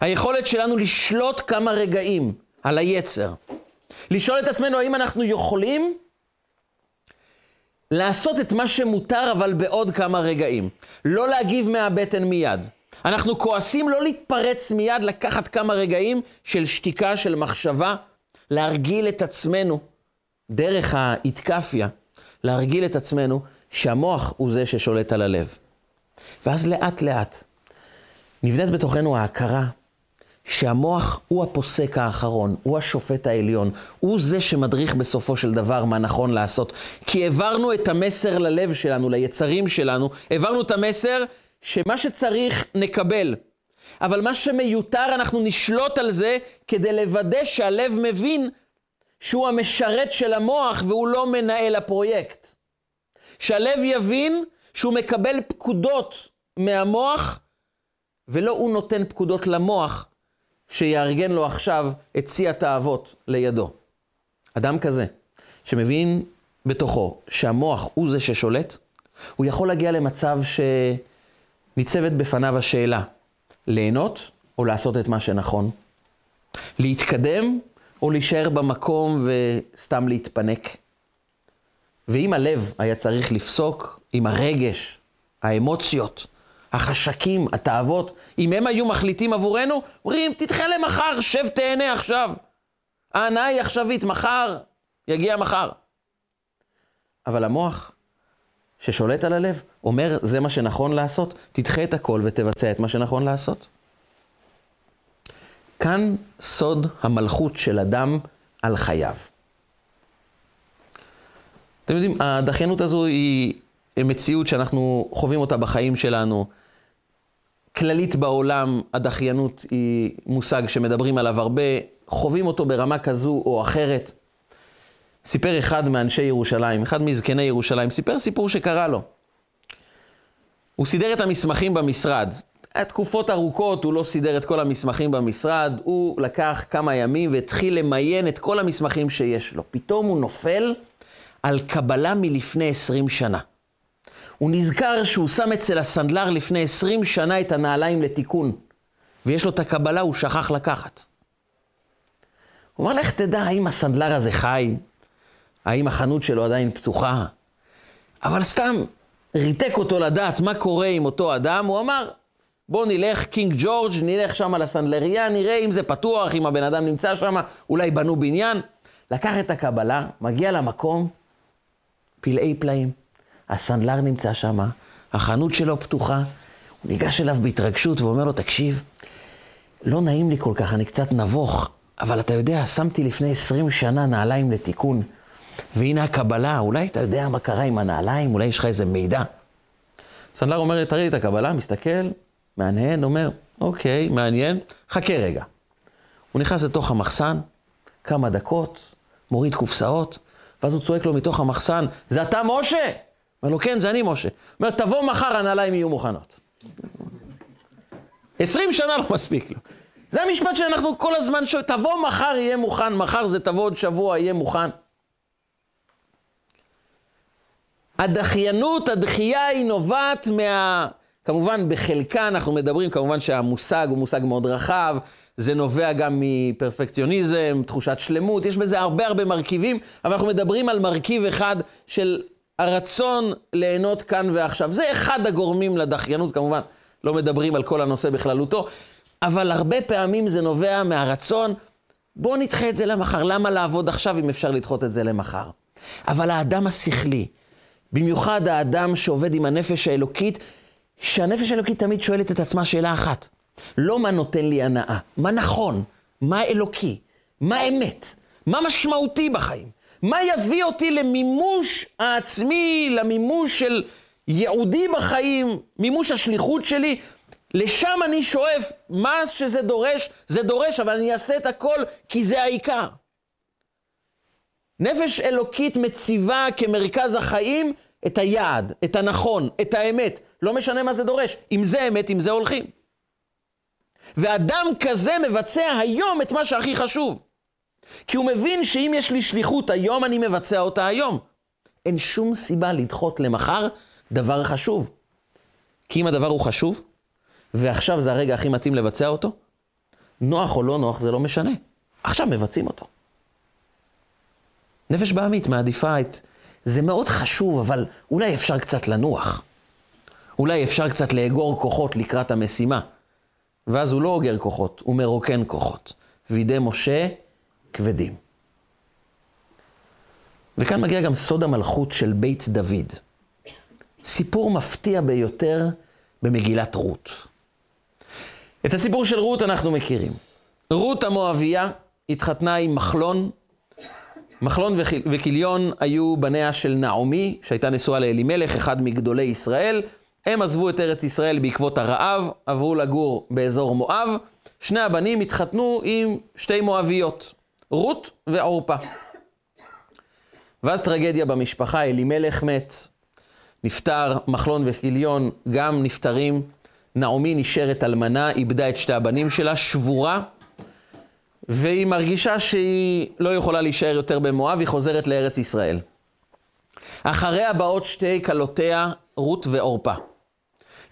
היכולת שלנו לשלוט כמה רגעים על היצר. לשאול את עצמנו האם אנחנו יכולים לעשות את מה שמותר, אבל בעוד כמה רגעים. לא להגיב מהבטן מיד. אנחנו כועסים לא להתפרץ מיד, לקחת כמה רגעים של שתיקה, של מחשבה, להרגיל את עצמנו, דרך האיתקפיה, להרגיל את עצמנו שהמוח הוא זה ששולט על הלב. ואז לאט לאט נבנית בתוכנו ההכרה שהמוח הוא הפוסק האחרון, הוא השופט העליון, הוא זה שמדריך בסופו של דבר מה נכון לעשות. כי העברנו את המסר ללב שלנו, ליצרים שלנו, העברנו את המסר שמה שצריך נקבל. אבל מה שמיותר אנחנו נשלוט על זה כדי לוודא שהלב מבין שהוא המשרת של המוח והוא לא מנהל הפרויקט. שהלב יבין שהוא מקבל פקודות מהמוח ולא הוא נותן פקודות למוח, שיארגן לו עכשיו את שיא התאוות לידו. אדם כזה, שמבין בתוכו שהמוח הוא זה ששולט, הוא יכול להגיע למצב שניצבת בפניו השאלה, ליהנות או לעשות את מה שנכון? להתקדם או להישאר במקום וסתם להתפנק? ואם הלב היה צריך לפסוק, אם הרגש, האמוציות, החשקים, התאוות, אם הם היו מחליטים עבורנו, אומרים, תדחה למחר, שב תהנה עכשיו. ההנאה היא עכשווית, מחר, יגיע מחר. אבל המוח ששולט על הלב אומר, זה מה שנכון לעשות, תדחה את הכל ותבצע את מה שנכון לעשות. כאן סוד המלכות של אדם על חייו. אתם יודעים, הדחיינות הזו היא מציאות שאנחנו חווים אותה בחיים שלנו. כללית בעולם, הדחיינות היא מושג שמדברים עליו הרבה, חווים אותו ברמה כזו או אחרת. סיפר אחד מאנשי ירושלים, אחד מזקני ירושלים, סיפר סיפור שקרה לו. הוא סידר את המסמכים במשרד. תקופות ארוכות, הוא לא סידר את כל המסמכים במשרד, הוא לקח כמה ימים והתחיל למיין את כל המסמכים שיש לו. פתאום הוא נופל על קבלה מלפני 20 שנה. הוא נזכר שהוא שם אצל הסנדלר לפני 20 שנה את הנעליים לתיקון, ויש לו את הקבלה, הוא שכח לקחת. הוא אמר, לך תדע האם הסנדלר הזה חי, האם החנות שלו עדיין פתוחה, אבל סתם ריתק אותו לדעת מה קורה עם אותו אדם, הוא אמר, בוא נלך קינג ג'ורג', נלך שם לסנדלריה, נראה אם זה פתוח, אם הבן אדם נמצא שם, אולי בנו בניין. לקח את הקבלה, מגיע למקום, פלאי פלאים. הסנדלר נמצא שם, החנות שלו פתוחה. הוא ניגש אליו בהתרגשות ואומר לו, תקשיב, לא נעים לי כל כך, אני קצת נבוך, אבל אתה יודע, שמתי לפני 20 שנה נעליים לתיקון, והנה הקבלה, אולי אתה יודע מה קרה עם הנעליים, אולי יש לך איזה מידע. סנדלר אומר, תראי לי את הקבלה, מסתכל, מהנהן, אומר, אוקיי, מעניין, חכה רגע. הוא נכנס לתוך המחסן, כמה דקות, מוריד קופסאות, ואז הוא צועק לו מתוך המחסן, זה אתה משה? אומר לו, כן, זה אני משה. אומר, תבוא מחר, הנעליים יהיו מוכנות. עשרים שנה לא מספיק לו. זה המשפט שאנחנו כל הזמן שואלים, תבוא מחר, יהיה מוכן, מחר זה תבוא עוד שבוע, יהיה מוכן. הדחיינות, הדחייה היא נובעת מה... כמובן, בחלקה אנחנו מדברים, כמובן שהמושג הוא מושג מאוד רחב, זה נובע גם מפרפקציוניזם, תחושת שלמות, יש בזה הרבה הרבה מרכיבים, אבל אנחנו מדברים על מרכיב אחד של הרצון ליהנות כאן ועכשיו. זה אחד הגורמים לדחיינות, כמובן, לא מדברים על כל הנושא בכללותו, אבל הרבה פעמים זה נובע מהרצון, בואו נדחה את זה למחר, למה לעבוד עכשיו אם אפשר לדחות את זה למחר? אבל האדם השכלי, במיוחד האדם שעובד עם הנפש האלוקית, שהנפש האלוקית תמיד שואלת את עצמה שאלה אחת, לא מה נותן לי הנאה, מה נכון, מה אלוקי, מה אמת, מה משמעותי בחיים, מה יביא אותי למימוש העצמי, למימוש של ייעודי בחיים, מימוש השליחות שלי, לשם אני שואף, מה שזה דורש, זה דורש, אבל אני אעשה את הכל כי זה העיקר. נפש אלוקית מציבה כמרכז החיים את היעד, את הנכון, את האמת. לא משנה מה זה דורש. אם זה אמת, אם זה הולכים. ואדם כזה מבצע היום את מה שהכי חשוב. כי הוא מבין שאם יש לי שליחות היום, אני מבצע אותה היום. אין שום סיבה לדחות למחר דבר חשוב. כי אם הדבר הוא חשוב, ועכשיו זה הרגע הכי מתאים לבצע אותו, נוח או לא נוח זה לא משנה. עכשיו מבצעים אותו. נפש בעמית מעדיפה את... זה מאוד חשוב, אבל אולי אפשר קצת לנוח. אולי אפשר קצת לאגור כוחות לקראת המשימה. ואז הוא לא אוגר כוחות, הוא מרוקן כוחות. וידי משה כבדים. וכאן מגיע גם סוד המלכות של בית דוד. סיפור מפתיע ביותר במגילת רות. את הסיפור של רות אנחנו מכירים. רות המואביה התחתנה עם מחלון. מחלון וכיליון היו בניה של נעמי, שהייתה נשואה לאלימלך, אחד מגדולי ישראל. הם עזבו את ארץ ישראל בעקבות הרעב, עברו לגור באזור מואב. שני הבנים התחתנו עם שתי מואביות, רות ועורפה. ואז טרגדיה במשפחה, אלימלך מת, נפטר, מחלון וכיליון גם נפטרים. נעמי נשארת אלמנה, איבדה את שתי הבנים שלה, שבורה, והיא מרגישה שהיא לא יכולה להישאר יותר במואב, היא חוזרת לארץ ישראל. אחריה באות שתי כלותיה, רות ועורפה.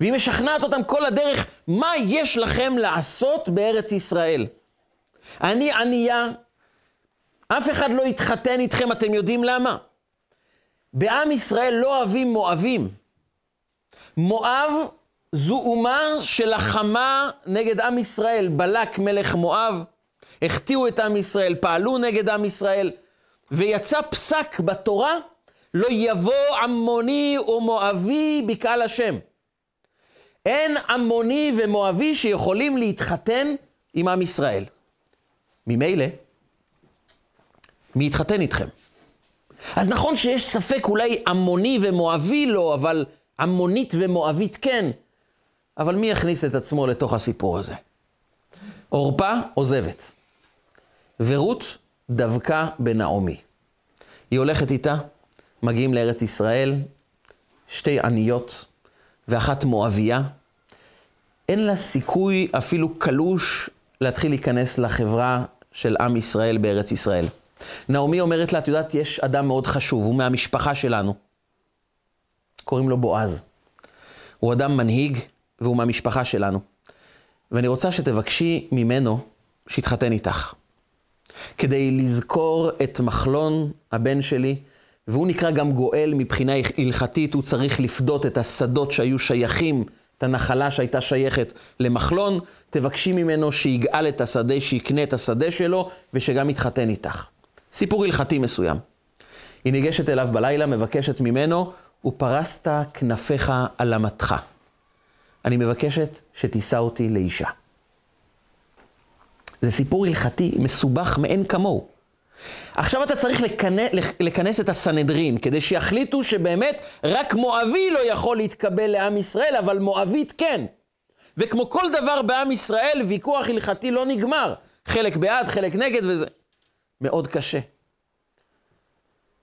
והיא משכנעת אותם כל הדרך, מה יש לכם לעשות בארץ ישראל? אני ענייה, אף אחד לא יתחתן איתכם, אתם יודעים למה? בעם ישראל לא אוהבים מואבים. מואב זו אומה שלחמה נגד עם ישראל. בלק מלך מואב, החטיאו את עם ישראל, פעלו נגד עם ישראל, ויצא פסק בתורה, לא יבוא עמוני ומואבי בקהל השם. אין עמוני ומואבי שיכולים להתחתן עם עם ישראל. ממילא, מי יתחתן איתכם? אז נכון שיש ספק אולי עמוני ומואבי לא, אבל עמונית ומואבית כן. אבל מי יכניס את עצמו לתוך הסיפור הזה? עורפה עוזבת, ורות דבקה בנעמי. היא הולכת איתה, מגיעים לארץ ישראל, שתי עניות ואחת מואביה. אין לה סיכוי אפילו קלוש להתחיל להיכנס לחברה של עם ישראל בארץ ישראל. נעמי אומרת לה, את יודעת, יש אדם מאוד חשוב, הוא מהמשפחה שלנו. קוראים לו בועז. הוא אדם מנהיג, והוא מהמשפחה שלנו. ואני רוצה שתבקשי ממנו שיתחתן איתך. כדי לזכור את מחלון, הבן שלי, והוא נקרא גם גואל מבחינה הלכתית, הוא צריך לפדות את השדות שהיו שייכים, את הנחלה שהייתה שייכת למחלון, תבקשי ממנו שיגאל את השדה, שיקנה את השדה שלו, ושגם יתחתן איתך. סיפור הלכתי מסוים. היא ניגשת אליו בלילה, מבקשת ממנו, ופרסת כנפיך על אמתך. אני מבקשת שתישא אותי לאישה. זה סיפור הלכתי מסובך מאין כמוהו. עכשיו אתה צריך לכנס, את הסנהדרין, כדי שיחליטו שבאמת רק מואבי לא יכול להתקבל לעם ישראל, אבל מואבית כן. וכמו כל דבר בעם ישראל, ויכוח הלכתי לא נגמר. חלק בעד, חלק נגד וזה. מאוד קשה.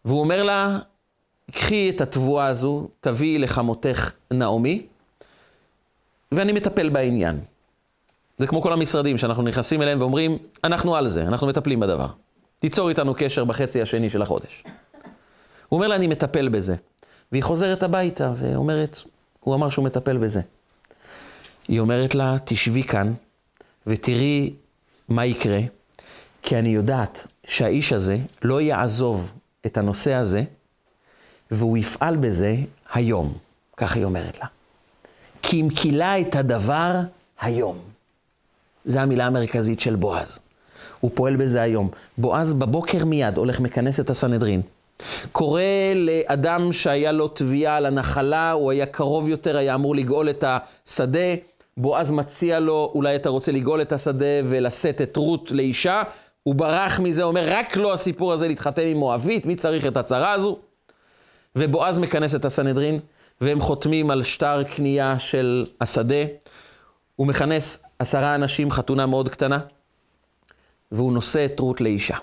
והוא אומר לה, קחי את התבואה הזו, תביאי לחמותך נעמי, ואני מטפל בעניין. זה כמו כל המשרדים שאנחנו נכנסים אליהם ואומרים, אנחנו על זה, אנחנו מטפלים בדבר. תיצור איתנו קשר בחצי השני של החודש. הוא אומר לה, אני מטפל בזה. והיא חוזרת הביתה ואומרת, הוא אמר שהוא מטפל בזה. היא אומרת לה, תשבי כאן ותראי מה יקרה, כי אני יודעת שהאיש הזה לא יעזוב את הנושא הזה, והוא יפעל בזה היום. כך היא אומרת לה. כי אם כילה את הדבר היום. זו המילה המרכזית של בועז. הוא פועל בזה היום. בועז בבוקר מיד הולך מכנס את הסנהדרין. קורא לאדם שהיה לו תביעה על הנחלה, הוא היה קרוב יותר, היה אמור לגאול את השדה. בועז מציע לו, אולי אתה רוצה לגאול את השדה ולשאת את רות לאישה. הוא ברח מזה, אומר, רק לא הסיפור הזה להתחתן עם מואבית, מי צריך את הצרה הזו? ובועז מכנס את הסנהדרין, והם חותמים על שטר קנייה של השדה. הוא מכנס עשרה אנשים, חתונה מאוד קטנה, והוא נושא את רות לאישה.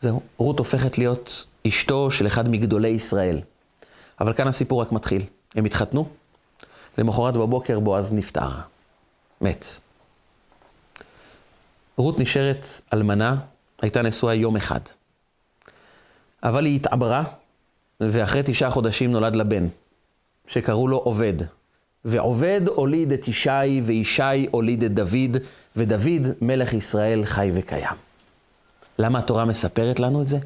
זהו, רות הופכת להיות אשתו של אחד מגדולי ישראל. אבל כאן הסיפור רק מתחיל. הם התחתנו, למחרת בבוקר בועז נפטר, מת. רות נשארת אלמנה, הייתה נשואה יום אחד. אבל היא התעברה, ואחרי תשעה חודשים נולד לה בן, שקראו לו עובד. ועובד הוליד את ישי, וישי הוליד את דוד, ודוד מלך ישראל חי וקיים. למה התורה מספרת לנו את זה?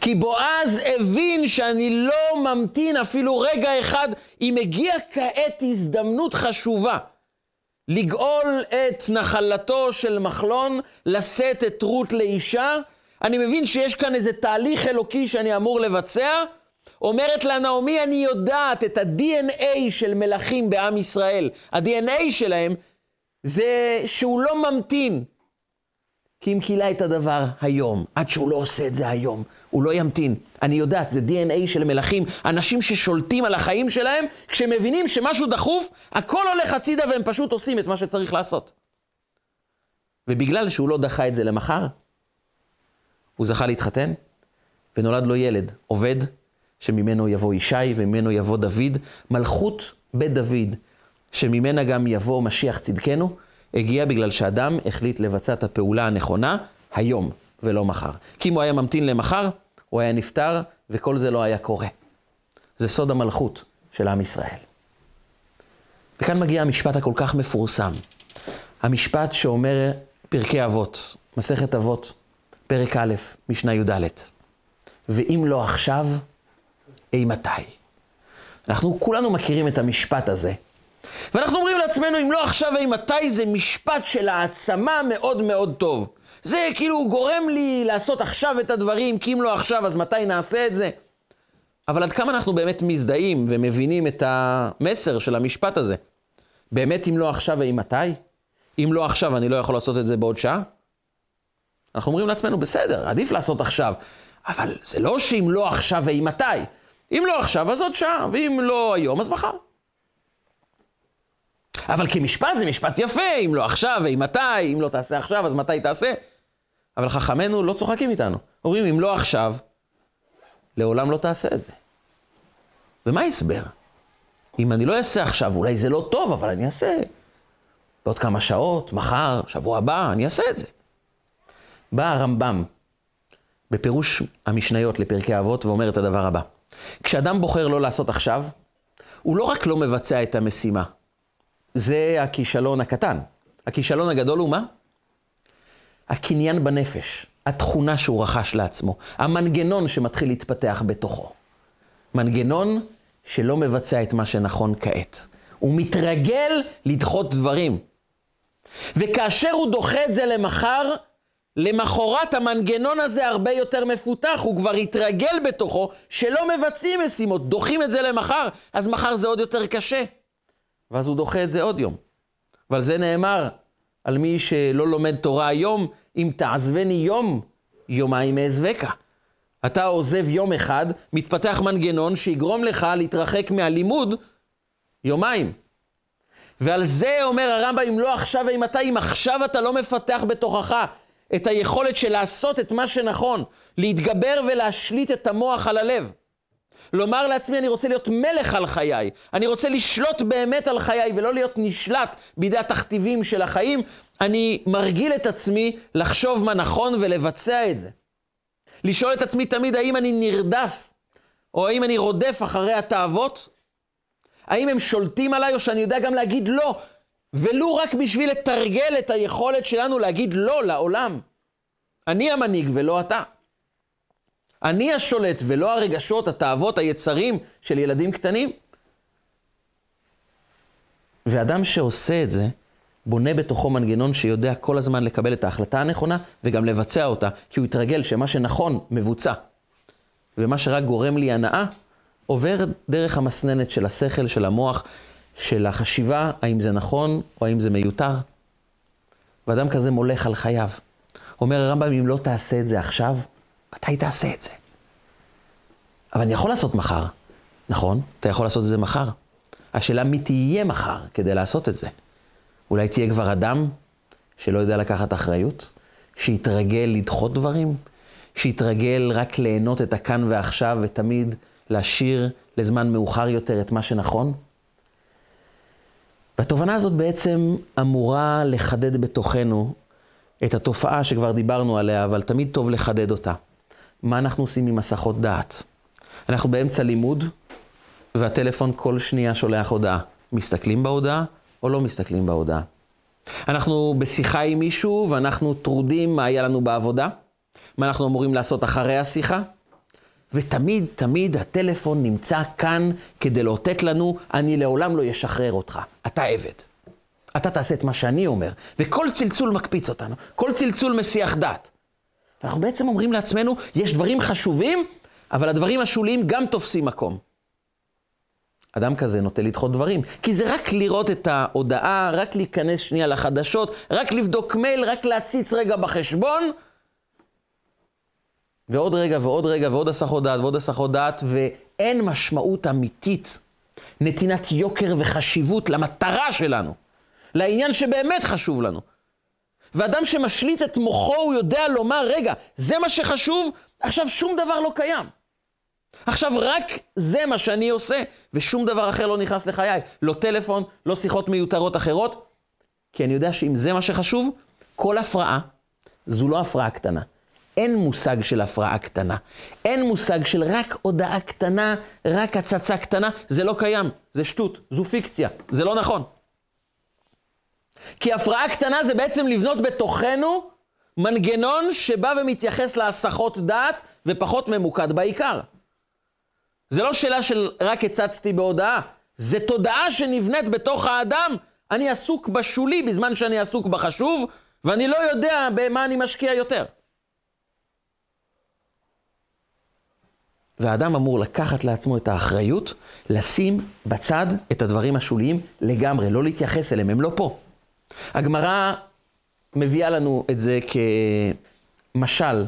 כי בועז הבין שאני לא ממתין אפילו רגע אחד, אם הגיעה כעת הזדמנות חשובה לגאול את נחלתו של מחלון, לשאת את רות לאישה, אני מבין שיש כאן איזה תהליך אלוקי שאני אמור לבצע. אומרת לה נעמי, אני יודעת את ה-DNA של מלכים בעם ישראל. ה-DNA שלהם זה שהוא לא ממתין. כי אם קילה את הדבר היום, עד שהוא לא עושה את זה היום, הוא לא ימתין. אני יודעת, זה DNA של מלכים, אנשים ששולטים על החיים שלהם, כשמבינים שמשהו דחוף, הכל הולך הצידה והם פשוט עושים את מה שצריך לעשות. ובגלל שהוא לא דחה את זה למחר, הוא זכה להתחתן, ונולד לו ילד, עובד, שממנו יבוא ישי וממנו יבוא דוד, מלכות בית דוד, שממנה גם יבוא משיח צדקנו, הגיע בגלל שאדם החליט לבצע את הפעולה הנכונה היום ולא מחר. כי אם הוא היה ממתין למחר, הוא היה נפטר וכל זה לא היה קורה. זה סוד המלכות של עם ישראל. וכאן מגיע המשפט הכל כך מפורסם. המשפט שאומר פרקי אבות, מסכת אבות, פרק א', משנה י"ד. ואם לא עכשיו, אימתי? אנחנו כולנו מכירים את המשפט הזה. ואנחנו אומרים לעצמנו, אם לא עכשיו, אימתי, זה משפט של העצמה מאוד מאוד טוב. זה כאילו גורם לי לעשות עכשיו את הדברים, כי אם לא עכשיו, אז מתי נעשה את זה? אבל עד כמה אנחנו באמת מזדהים ומבינים את המסר של המשפט הזה? באמת אם לא עכשיו, אימתי? אם לא עכשיו, אני לא יכול לעשות את זה בעוד שעה? אנחנו אומרים לעצמנו, בסדר, עדיף לעשות עכשיו. אבל זה לא שאם לא עכשיו ואימתי. אם לא עכשיו, אז עוד שעה, ואם לא היום, אז מחר. אבל כמשפט זה משפט יפה, אם לא עכשיו ואימתי, אם לא תעשה עכשיו, אז מתי תעשה? אבל חכמינו לא צוחקים איתנו. אומרים, אם לא עכשיו, לעולם לא תעשה את זה. ומה ההסבר? אם אני לא אעשה עכשיו, אולי זה לא טוב, אבל אני אעשה. בעוד כמה שעות, מחר, שבוע הבא, אני אעשה את זה. בא הרמב"ם בפירוש המשניות לפרקי אבות ואומר את הדבר הבא. כשאדם בוחר לא לעשות עכשיו, הוא לא רק לא מבצע את המשימה, זה הכישלון הקטן. הכישלון הגדול הוא מה? הקניין בנפש, התכונה שהוא רכש לעצמו, המנגנון שמתחיל להתפתח בתוכו. מנגנון שלא מבצע את מה שנכון כעת. הוא מתרגל לדחות דברים. וכאשר הוא דוחה את זה למחר, למחרת המנגנון הזה הרבה יותר מפותח, הוא כבר התרגל בתוכו שלא מבצעים משימות, דוחים את זה למחר, אז מחר זה עוד יותר קשה. ואז הוא דוחה את זה עוד יום. ועל זה נאמר, על מי שלא לומד תורה היום, אם תעזבני יום, יומיים אעזבקה. אתה עוזב יום אחד, מתפתח מנגנון שיגרום לך להתרחק מהלימוד יומיים. ועל זה אומר הרמב"ם, אם לא עכשיו ואם אם עכשיו אתה לא מפתח בתוכך את היכולת של לעשות את מה שנכון, להתגבר ולהשליט את המוח על הלב. לומר לעצמי, אני רוצה להיות מלך על חיי, אני רוצה לשלוט באמת על חיי ולא להיות נשלט בידי התכתיבים של החיים, אני מרגיל את עצמי לחשוב מה נכון ולבצע את זה. לשאול את עצמי תמיד האם אני נרדף, או האם אני רודף אחרי התאוות? האם הם שולטים עליי, או שאני יודע גם להגיד לא, ולו רק בשביל לתרגל את היכולת שלנו להגיד לא לעולם. אני המנהיג ולא אתה. אני השולט ולא הרגשות, התאוות, היצרים של ילדים קטנים. ואדם שעושה את זה, בונה בתוכו מנגנון שיודע כל הזמן לקבל את ההחלטה הנכונה וגם לבצע אותה, כי הוא יתרגל שמה שנכון מבוצע. ומה שרק גורם לי הנאה, עובר דרך המסננת של השכל, של המוח, של החשיבה, האם זה נכון או האם זה מיותר. ואדם כזה מולך על חייו. אומר הרמב"ם, אם לא תעשה את זה עכשיו, מתי תעשה את זה? אבל אני יכול לעשות מחר. נכון, אתה יכול לעשות את זה מחר. השאלה מי תהיה מחר כדי לעשות את זה. אולי תהיה כבר אדם שלא יודע לקחת אחריות, שיתרגל לדחות דברים, שיתרגל רק ליהנות את הכאן ועכשיו ותמיד להשאיר לזמן מאוחר יותר את מה שנכון. והתובנה הזאת בעצם אמורה לחדד בתוכנו את התופעה שכבר דיברנו עליה, אבל תמיד טוב לחדד אותה. מה אנחנו עושים עם מסכות דעת? אנחנו באמצע לימוד, והטלפון כל שנייה שולח הודעה. מסתכלים בהודעה או לא מסתכלים בהודעה? אנחנו בשיחה עם מישהו ואנחנו טרודים מה היה לנו בעבודה, מה אנחנו אמורים לעשות אחרי השיחה, ותמיד, תמיד הטלפון נמצא כאן כדי לאותת לנו, אני לעולם לא אשחרר אותך, אתה עבד. אתה תעשה את מה שאני אומר, וכל צלצול מקפיץ אותנו, כל צלצול מסיח דעת. אנחנו בעצם אומרים לעצמנו, יש דברים חשובים, אבל הדברים השוליים גם תופסים מקום. אדם כזה נוטה לדחות דברים, כי זה רק לראות את ההודעה, רק להיכנס שנייה לחדשות, רק לבדוק מייל, רק להציץ רגע בחשבון, ועוד רגע ועוד רגע ועוד הסחות דעת ועוד הסחות דעת, ואין משמעות אמיתית, נתינת יוקר וחשיבות למטרה שלנו, לעניין שבאמת חשוב לנו. ואדם שמשליט את מוחו, הוא יודע לומר, רגע, זה מה שחשוב, עכשיו שום דבר לא קיים. עכשיו רק זה מה שאני עושה, ושום דבר אחר לא נכנס לחיי. לא טלפון, לא שיחות מיותרות אחרות. כי אני יודע שאם זה מה שחשוב, כל הפרעה זו לא הפרעה קטנה. אין מושג של הפרעה קטנה. אין מושג של רק הודעה קטנה, רק הצצה קטנה. זה לא קיים, זה שטות, זו פיקציה, זה לא נכון. כי הפרעה קטנה זה בעצם לבנות בתוכנו מנגנון שבא ומתייחס להסחות דעת ופחות ממוקד בעיקר. זה לא שאלה של רק הצצתי בהודעה, זה תודעה שנבנית בתוך האדם. אני עסוק בשולי בזמן שאני עסוק בחשוב, ואני לא יודע במה אני משקיע יותר. והאדם אמור לקחת לעצמו את האחריות, לשים בצד את הדברים השוליים לגמרי, לא להתייחס אליהם, הם לא פה. הגמרא מביאה לנו את זה כמשל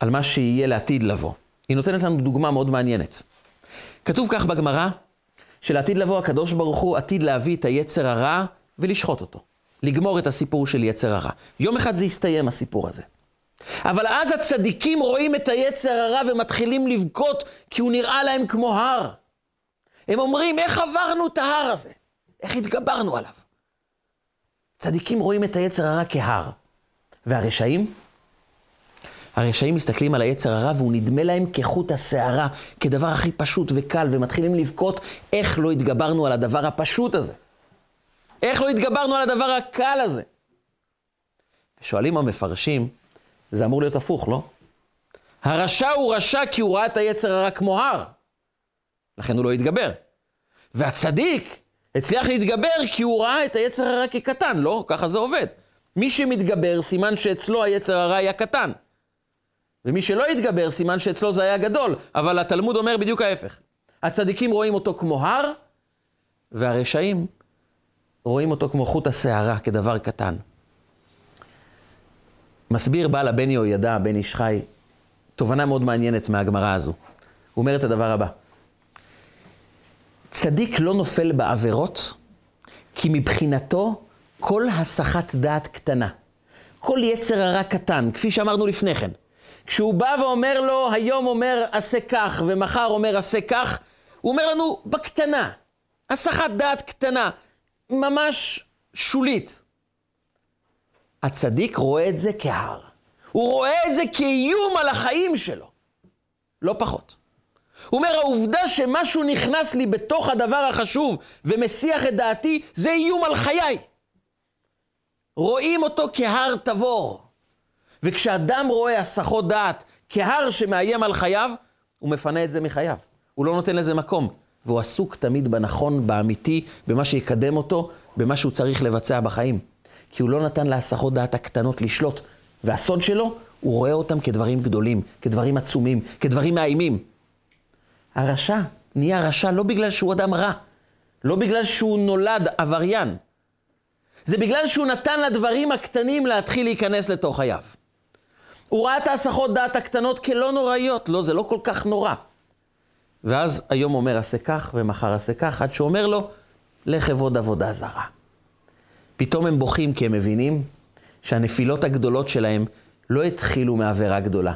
על מה שיהיה לעתיד לבוא. היא נותנת לנו דוגמה מאוד מעניינת. כתוב כך בגמרא, שלעתיד לבוא הקדוש ברוך הוא עתיד להביא את היצר הרע ולשחוט אותו. לגמור את הסיפור של יצר הרע. יום אחד זה יסתיים הסיפור הזה. אבל אז הצדיקים רואים את היצר הרע ומתחילים לבכות כי הוא נראה להם כמו הר. הם אומרים, איך עברנו את ההר הזה? איך התגברנו עליו? צדיקים רואים את היצר הרע כהר. והרשעים? הרשעים מסתכלים על היצר הרע והוא נדמה להם כחוט השערה, כדבר הכי פשוט וקל, ומתחילים לבכות איך לא התגברנו על הדבר הפשוט הזה. איך לא התגברנו על הדבר הקל הזה? שואלים המפרשים, זה אמור להיות הפוך, לא? הרשע הוא רשע כי הוא ראה את היצר הרע כמו הר, לכן הוא לא התגבר. והצדיק הצליח להתגבר כי הוא ראה את היצר הרע כקטן, לא? ככה זה עובד. מי שמתגבר, סימן שאצלו היצר הרע היה קטן. ומי שלא התגבר, סימן שאצלו זה היה גדול. אבל התלמוד אומר בדיוק ההפך. הצדיקים רואים אותו כמו הר, והרשעים רואים אותו כמו חוט השערה, כדבר קטן. מסביר בעל הבן יהוידע, בן איש חי, תובנה מאוד מעניינת מהגמרא הזו. הוא אומר את הדבר הבא: צדיק לא נופל בעבירות, כי מבחינתו כל הסחת דעת קטנה. כל יצר הרע קטן, כפי שאמרנו לפני כן. כשהוא בא ואומר לו, היום אומר עשה כך, ומחר אומר עשה כך, הוא אומר לנו, בקטנה, הסחת דעת קטנה, ממש שולית. הצדיק רואה את זה כהר. הוא רואה את זה כאיום על החיים שלו, לא פחות. הוא אומר, העובדה שמשהו נכנס לי בתוך הדבר החשוב ומסיח את דעתי, זה איום על חיי. רואים אותו כהר תבור. וכשאדם רואה הסחות דעת כהר שמאיים על חייו, הוא מפנה את זה מחייו. הוא לא נותן לזה מקום. והוא עסוק תמיד בנכון, באמיתי, במה שיקדם אותו, במה שהוא צריך לבצע בחיים. כי הוא לא נתן להסחות דעת הקטנות לשלוט. והסוד שלו, הוא רואה אותם כדברים גדולים, כדברים עצומים, כדברים מאיימים. הרשע נהיה רשע לא בגלל שהוא אדם רע, לא בגלל שהוא נולד עבריין. זה בגלל שהוא נתן לדברים הקטנים להתחיל להיכנס לתוך חייו. הוא ראה את ההסחות דעת הקטנות כלא נוראיות, לא, זה לא כל כך נורא. ואז היום אומר עשה כך, ומחר עשה כך, עד שהוא אומר לו, לך אבוד עבודה זרה. פתאום הם בוכים כי הם מבינים שהנפילות הגדולות שלהם לא התחילו מעבירה גדולה,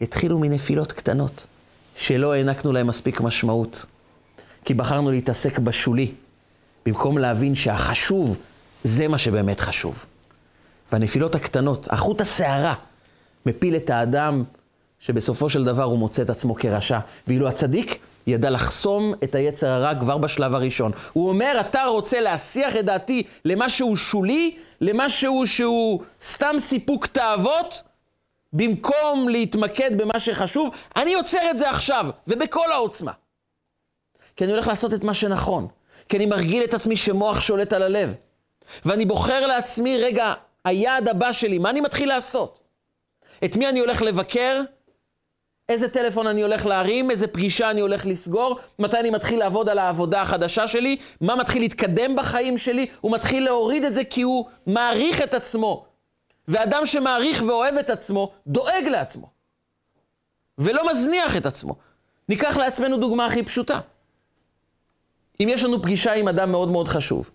התחילו מנפילות קטנות, שלא הענקנו להם מספיק משמעות. כי בחרנו להתעסק בשולי, במקום להבין שהחשוב זה מה שבאמת חשוב. והנפילות הקטנות, החוט השערה, מפיל את האדם שבסופו של דבר הוא מוצא את עצמו כרשע. ואילו הצדיק ידע לחסום את היצר הרע כבר בשלב הראשון. הוא אומר, אתה רוצה להסיח את דעתי למשהו שולי, למשהו שהוא סתם סיפוק תאוות, במקום להתמקד במה שחשוב, אני עוצר את זה עכשיו, ובכל העוצמה. כי אני הולך לעשות את מה שנכון. כי אני מרגיל את עצמי שמוח שולט על הלב. ואני בוחר לעצמי, רגע, היעד הבא שלי, מה אני מתחיל לעשות? את מי אני הולך לבקר? איזה טלפון אני הולך להרים, איזה פגישה אני הולך לסגור, מתי אני מתחיל לעבוד על העבודה החדשה שלי, מה מתחיל להתקדם בחיים שלי, הוא מתחיל להוריד את זה כי הוא מעריך את עצמו. ואדם שמעריך ואוהב את עצמו, דואג לעצמו. ולא מזניח את עצמו. ניקח לעצמנו דוגמה הכי פשוטה. אם יש לנו פגישה עם אדם מאוד מאוד חשוב,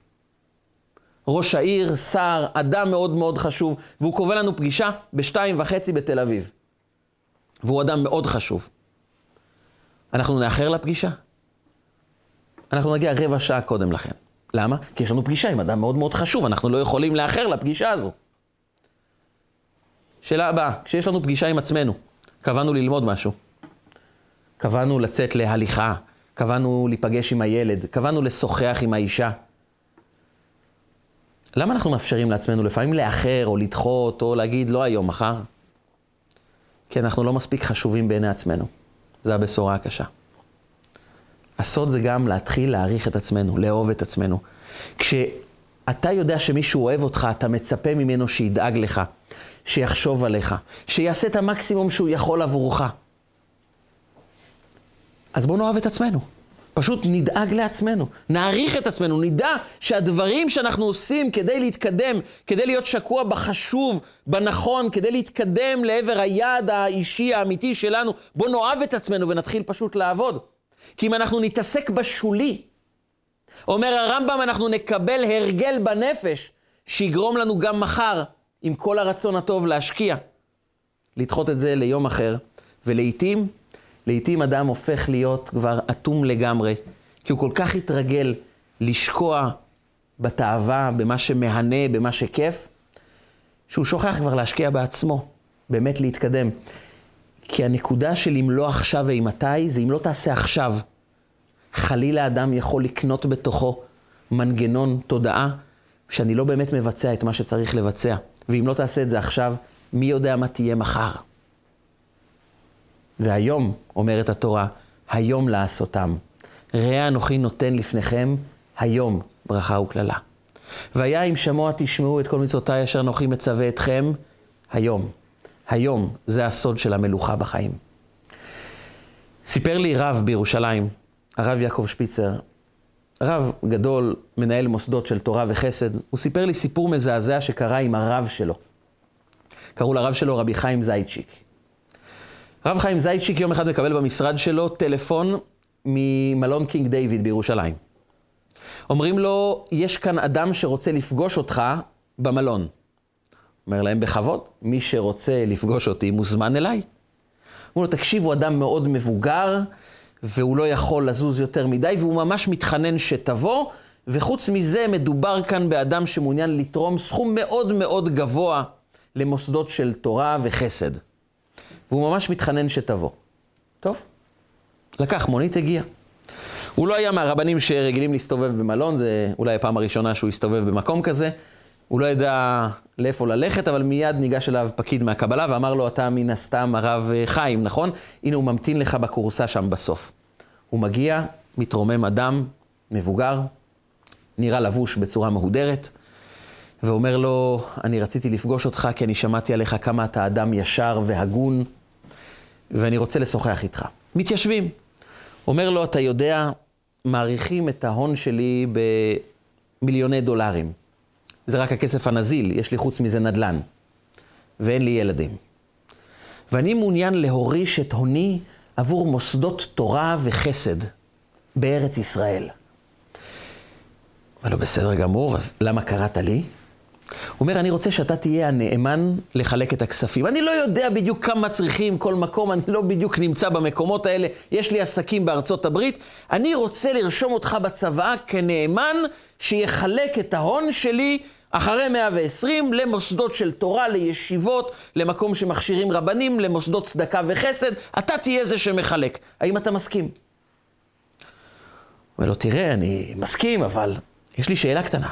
ראש העיר, שר, אדם מאוד מאוד חשוב, והוא קובע לנו פגישה בשתיים וחצי בתל אביב. והוא אדם מאוד חשוב. אנחנו נאחר לפגישה? אנחנו נגיע רבע שעה קודם לכן. למה? כי יש לנו פגישה עם אדם מאוד מאוד חשוב, אנחנו לא יכולים לאחר לפגישה הזו. שאלה הבאה, כשיש לנו פגישה עם עצמנו, קבענו ללמוד משהו, קבענו לצאת להליכה, קבענו להיפגש עם הילד, קבענו לשוחח עם האישה. למה אנחנו מאפשרים לעצמנו לפעמים לאחר או לדחות או להגיד לא היום, מחר? כי אנחנו לא מספיק חשובים בעיני עצמנו. זו הבשורה הקשה. הסוד זה גם להתחיל להעריך את עצמנו, לאהוב את עצמנו. כשאתה יודע שמישהו אוהב אותך, אתה מצפה ממנו שידאג לך, שיחשוב עליך, שיעשה את המקסימום שהוא יכול עבורך. אז בואו נאהב את עצמנו. פשוט נדאג לעצמנו, נעריך את עצמנו, נדע שהדברים שאנחנו עושים כדי להתקדם, כדי להיות שקוע בחשוב, בנכון, כדי להתקדם לעבר היעד האישי האמיתי שלנו, בואו נאהב את עצמנו ונתחיל פשוט לעבוד. כי אם אנחנו נתעסק בשולי, אומר הרמב"ם, אנחנו נקבל הרגל בנפש שיגרום לנו גם מחר, עם כל הרצון הטוב להשקיע, לדחות את זה ליום אחר, ולעיתים לעתים אדם הופך להיות כבר אטום לגמרי, כי הוא כל כך התרגל לשקוע בתאווה, במה שמהנה, במה שכיף, שהוא שוכח כבר להשקיע בעצמו, באמת להתקדם. כי הנקודה של אם לא עכשיו ואימתי, זה אם לא תעשה עכשיו. חלילה אדם יכול לקנות בתוכו מנגנון תודעה שאני לא באמת מבצע את מה שצריך לבצע. ואם לא תעשה את זה עכשיו, מי יודע מה תהיה מחר. והיום, אומרת התורה, היום לעשותם. ראה אנוכי נותן לפניכם היום ברכה וקללה. והיה אם שמוע תשמעו את כל מצוותיי אשר אנוכי מצווה אתכם, היום. היום זה הסוד של המלוכה בחיים. סיפר לי רב בירושלים, הרב יעקב שפיצר, רב גדול, מנהל מוסדות של תורה וחסד, הוא סיפר לי סיפור מזעזע שקרה עם הרב שלו. קראו לרב שלו רבי חיים זייצ'יק. הרב חיים זייצ'יק יום אחד מקבל במשרד שלו טלפון ממלון קינג דיוויד בירושלים. אומרים לו, יש כאן אדם שרוצה לפגוש אותך במלון. אומר להם, בכבוד, מי שרוצה לפגוש אותי מוזמן אליי. אמרו לו, תקשיב, הוא אדם מאוד מבוגר, והוא לא יכול לזוז יותר מדי, והוא ממש מתחנן שתבוא, וחוץ מזה, מדובר כאן באדם שמעוניין לתרום סכום מאוד מאוד גבוה למוסדות של תורה וחסד. והוא ממש מתחנן שתבוא. טוב, לקח מונית, הגיע. הוא לא היה מהרבנים שרגילים להסתובב במלון, זה אולי הפעם הראשונה שהוא הסתובב במקום כזה. הוא לא ידע לאיפה ללכת, אבל מיד ניגש אליו פקיד מהקבלה ואמר לו, אתה מן הסתם הרב חיים, נכון? הנה הוא ממתין לך בכורסה שם בסוף. הוא מגיע, מתרומם אדם, מבוגר, נראה לבוש בצורה מהודרת, ואומר לו, אני רציתי לפגוש אותך כי אני שמעתי עליך כמה אתה אדם ישר והגון, ואני רוצה לשוחח איתך. מתיישבים. אומר לו, אתה יודע, מעריכים את ההון שלי במיליוני דולרים. זה רק הכסף הנזיל, יש לי חוץ מזה נדל"ן. ואין לי ילדים. ואני מעוניין להוריש את הוני עבור מוסדות תורה וחסד בארץ ישראל. אמר לו, בסדר גמור, אז למה קראת לי? הוא אומר, אני רוצה שאתה תהיה הנאמן לחלק את הכספים. אני לא יודע בדיוק כמה צריכים כל מקום, אני לא בדיוק נמצא במקומות האלה, יש לי עסקים בארצות הברית. אני רוצה לרשום אותך בצבא כנאמן שיחלק את ההון שלי אחרי 120 למוסדות של תורה, לישיבות, למקום שמכשירים רבנים, למוסדות צדקה וחסד. אתה תהיה זה שמחלק. האם אתה מסכים? הוא אומר לו, תראה, אני מסכים, אבל יש לי שאלה קטנה.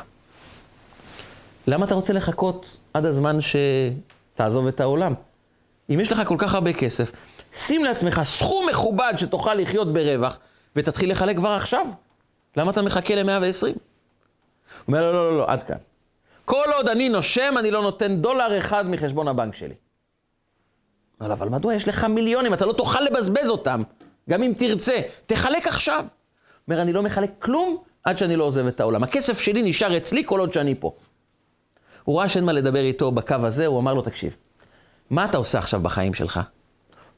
למה אתה רוצה לחכות עד הזמן שתעזוב את העולם? אם יש לך כל כך הרבה כסף, שים לעצמך סכום מכובד שתוכל לחיות ברווח, ותתחיל לחלק כבר עכשיו. למה אתה מחכה ל-120? הוא אומר, לא, לא, לא, לא, עד כאן. כל עוד אני נושם, אני לא נותן דולר אחד מחשבון הבנק שלי. אבל, אבל מדוע יש לך מיליונים? אתה לא תוכל לבזבז אותם, גם אם תרצה. תחלק עכשיו. אומר, אני לא מחלק כלום עד שאני לא עוזב את העולם. הכסף שלי נשאר אצלי כל עוד שאני פה. הוא ראה שאין מה לדבר איתו בקו הזה, הוא אמר לו, תקשיב, מה אתה עושה עכשיו בחיים שלך?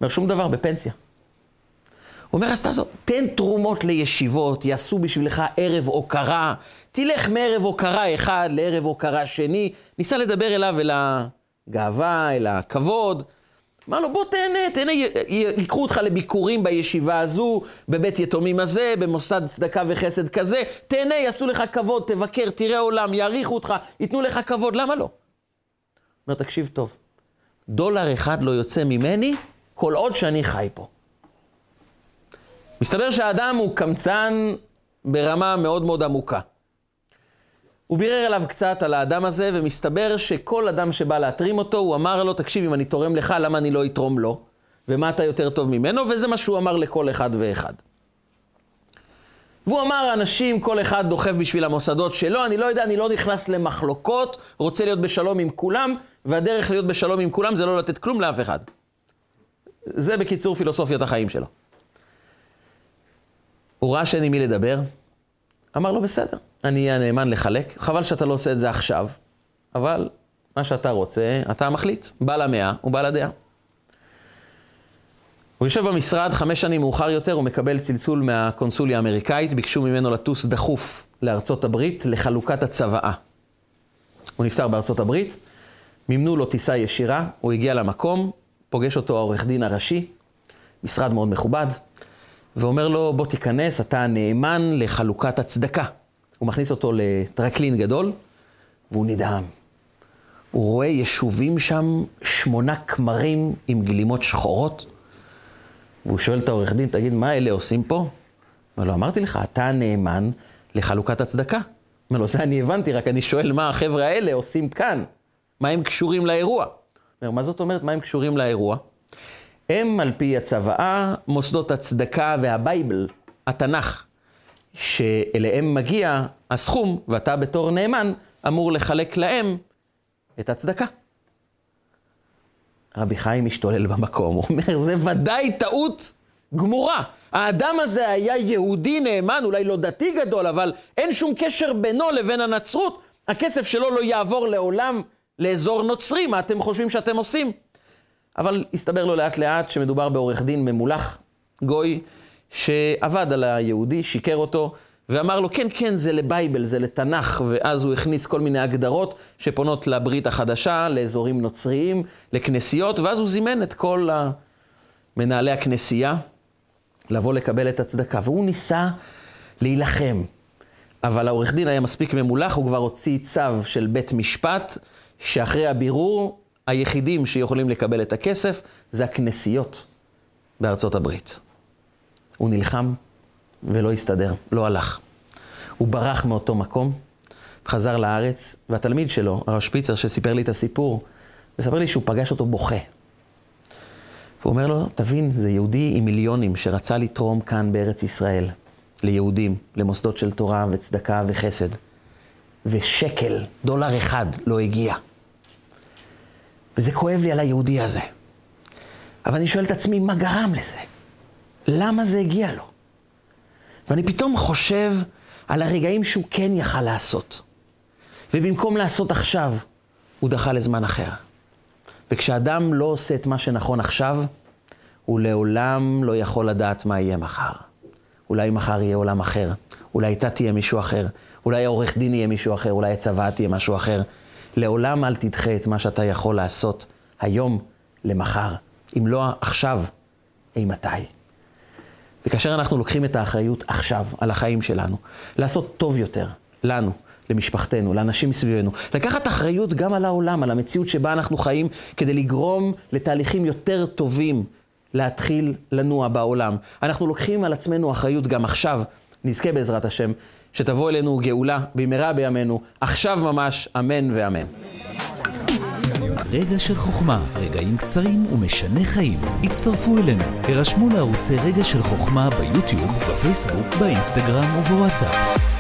אומר, שום דבר, בפנסיה. אומר, אז תעזוב, תן תרומות לישיבות, יעשו בשבילך ערב הוקרה, תלך מערב הוקרה אחד לערב הוקרה שני, ניסה לדבר אליו אל הגאווה, אל הכבוד. אמר לו, בוא תהנה, תהנה, ייקחו אותך לביקורים בישיבה הזו, בבית יתומים הזה, במוסד צדקה וחסד כזה, תהנה, יעשו לך כבוד, תבקר, תראה עולם, יעריכו אותך, ייתנו לך כבוד, למה לא? אומר, תקשיב טוב, דולר אחד לא יוצא ממני כל עוד שאני חי פה. מסתבר שהאדם הוא קמצן ברמה מאוד מאוד עמוקה. הוא בירר אליו קצת על האדם הזה, ומסתבר שכל אדם שבא להתרים אותו, הוא אמר לו, תקשיב, אם אני תורם לך, למה אני לא אתרום לו? ומה אתה יותר טוב ממנו? וזה מה שהוא אמר לכל אחד ואחד. והוא אמר, אנשים, כל אחד דוחף בשביל המוסדות שלו, אני לא יודע, אני לא נכנס למחלוקות, רוצה להיות בשלום עם כולם, והדרך להיות בשלום עם כולם זה לא לתת כלום לאף אחד. זה בקיצור פילוסופיית החיים שלו. הוא ראה שאין עם מי לדבר, אמר לו, בסדר, אני אהיה הנאמן לחלק, חבל שאתה לא עושה את זה עכשיו, אבל מה שאתה רוצה, אתה מחליט. בעל המאה הוא בעל הדעה. הוא יושב במשרד, חמש שנים מאוחר יותר, הוא מקבל צלצול מהקונסוליה האמריקאית, ביקשו ממנו לטוס דחוף לארצות הברית לחלוקת הצוואה. הוא נפטר בארצות הברית, מימנו לו טיסה ישירה, הוא הגיע למקום, פוגש אותו העורך דין הראשי, משרד מאוד מכובד, ואומר לו, בוא תיכנס, אתה נאמן לחלוקת הצדקה. הוא מכניס אותו לטרקלין גדול, והוא נדהם. הוא רואה יישובים שם, שמונה כמרים עם גלימות שחורות, והוא שואל את העורך דין, תגיד, מה אלה עושים פה? אומר לו, אמרתי לך, אתה נאמן לחלוקת הצדקה. אומר לו, זה אני הבנתי, רק אני שואל מה החבר'ה האלה עושים כאן. מה הם קשורים לאירוע? אומר, מה זאת אומרת, מה הם קשורים לאירוע? הם, על פי הצוואה, מוסדות הצדקה והבייבל, התנ"ך, שאליהם מגיע הסכום, ואתה בתור נאמן אמור לחלק להם את הצדקה. רבי חיים משתולל במקום, הוא אומר, זה ודאי טעות גמורה. האדם הזה היה יהודי נאמן, אולי לא דתי גדול, אבל אין שום קשר בינו לבין הנצרות. הכסף שלו לא יעבור לעולם לאזור נוצרי, מה אתם חושבים שאתם עושים? אבל הסתבר לו לאט לאט שמדובר בעורך דין ממולח, גוי, שעבד על היהודי, שיקר אותו, ואמר לו, כן, כן, זה לבייבל, זה לתנ"ך, ואז הוא הכניס כל מיני הגדרות שפונות לברית החדשה, לאזורים נוצריים, לכנסיות, ואז הוא זימן את כל מנהלי הכנסייה לבוא לקבל את הצדקה, והוא ניסה להילחם. אבל העורך דין היה מספיק ממולח, הוא כבר הוציא צו של בית משפט, שאחרי הבירור, היחידים שיכולים לקבל את הכסף זה הכנסיות בארצות הברית. הוא נלחם ולא הסתדר, לא הלך. הוא ברח מאותו מקום, חזר לארץ, והתלמיד שלו, הרב שפיצר, שסיפר לי את הסיפור, מספר לי שהוא פגש אותו בוכה. והוא אומר לו, תבין, זה יהודי עם מיליונים שרצה לתרום כאן בארץ ישראל, ליהודים, למוסדות של תורה וצדקה וחסד. ושקל, דולר אחד, לא הגיע. וזה כואב לי על היהודי הזה. אבל אני שואל את עצמי, מה גרם לזה? למה זה הגיע לו? ואני פתאום חושב על הרגעים שהוא כן יכל לעשות. ובמקום לעשות עכשיו, הוא דחה לזמן אחר. וכשאדם לא עושה את מה שנכון עכשיו, הוא לעולם לא יכול לדעת מה יהיה מחר. אולי מחר יהיה עולם אחר, אולי אתה תהיה מישהו אחר, אולי העורך דין יהיה מישהו אחר, אולי הצבא תהיה משהו אחר. לעולם אל תדחה את מה שאתה יכול לעשות היום למחר. אם לא עכשיו, אימתי? וכאשר אנחנו לוקחים את האחריות עכשיו על החיים שלנו, לעשות טוב יותר לנו, למשפחתנו, לאנשים מסביבנו, לקחת אחריות גם על העולם, על המציאות שבה אנחנו חיים, כדי לגרום לתהליכים יותר טובים להתחיל לנוע בעולם. אנחנו לוקחים על עצמנו אחריות גם עכשיו, נזכה בעזרת השם, שתבוא אלינו גאולה במהרה בימינו, עכשיו ממש, אמן ואמן. רגע של חוכמה, רגעים קצרים ומשנה חיים. הצטרפו אלינו, הרשמו לערוצי רגע של חוכמה ביוטיוב, בפייסבוק, באינסטגרם ובוואטסאפ.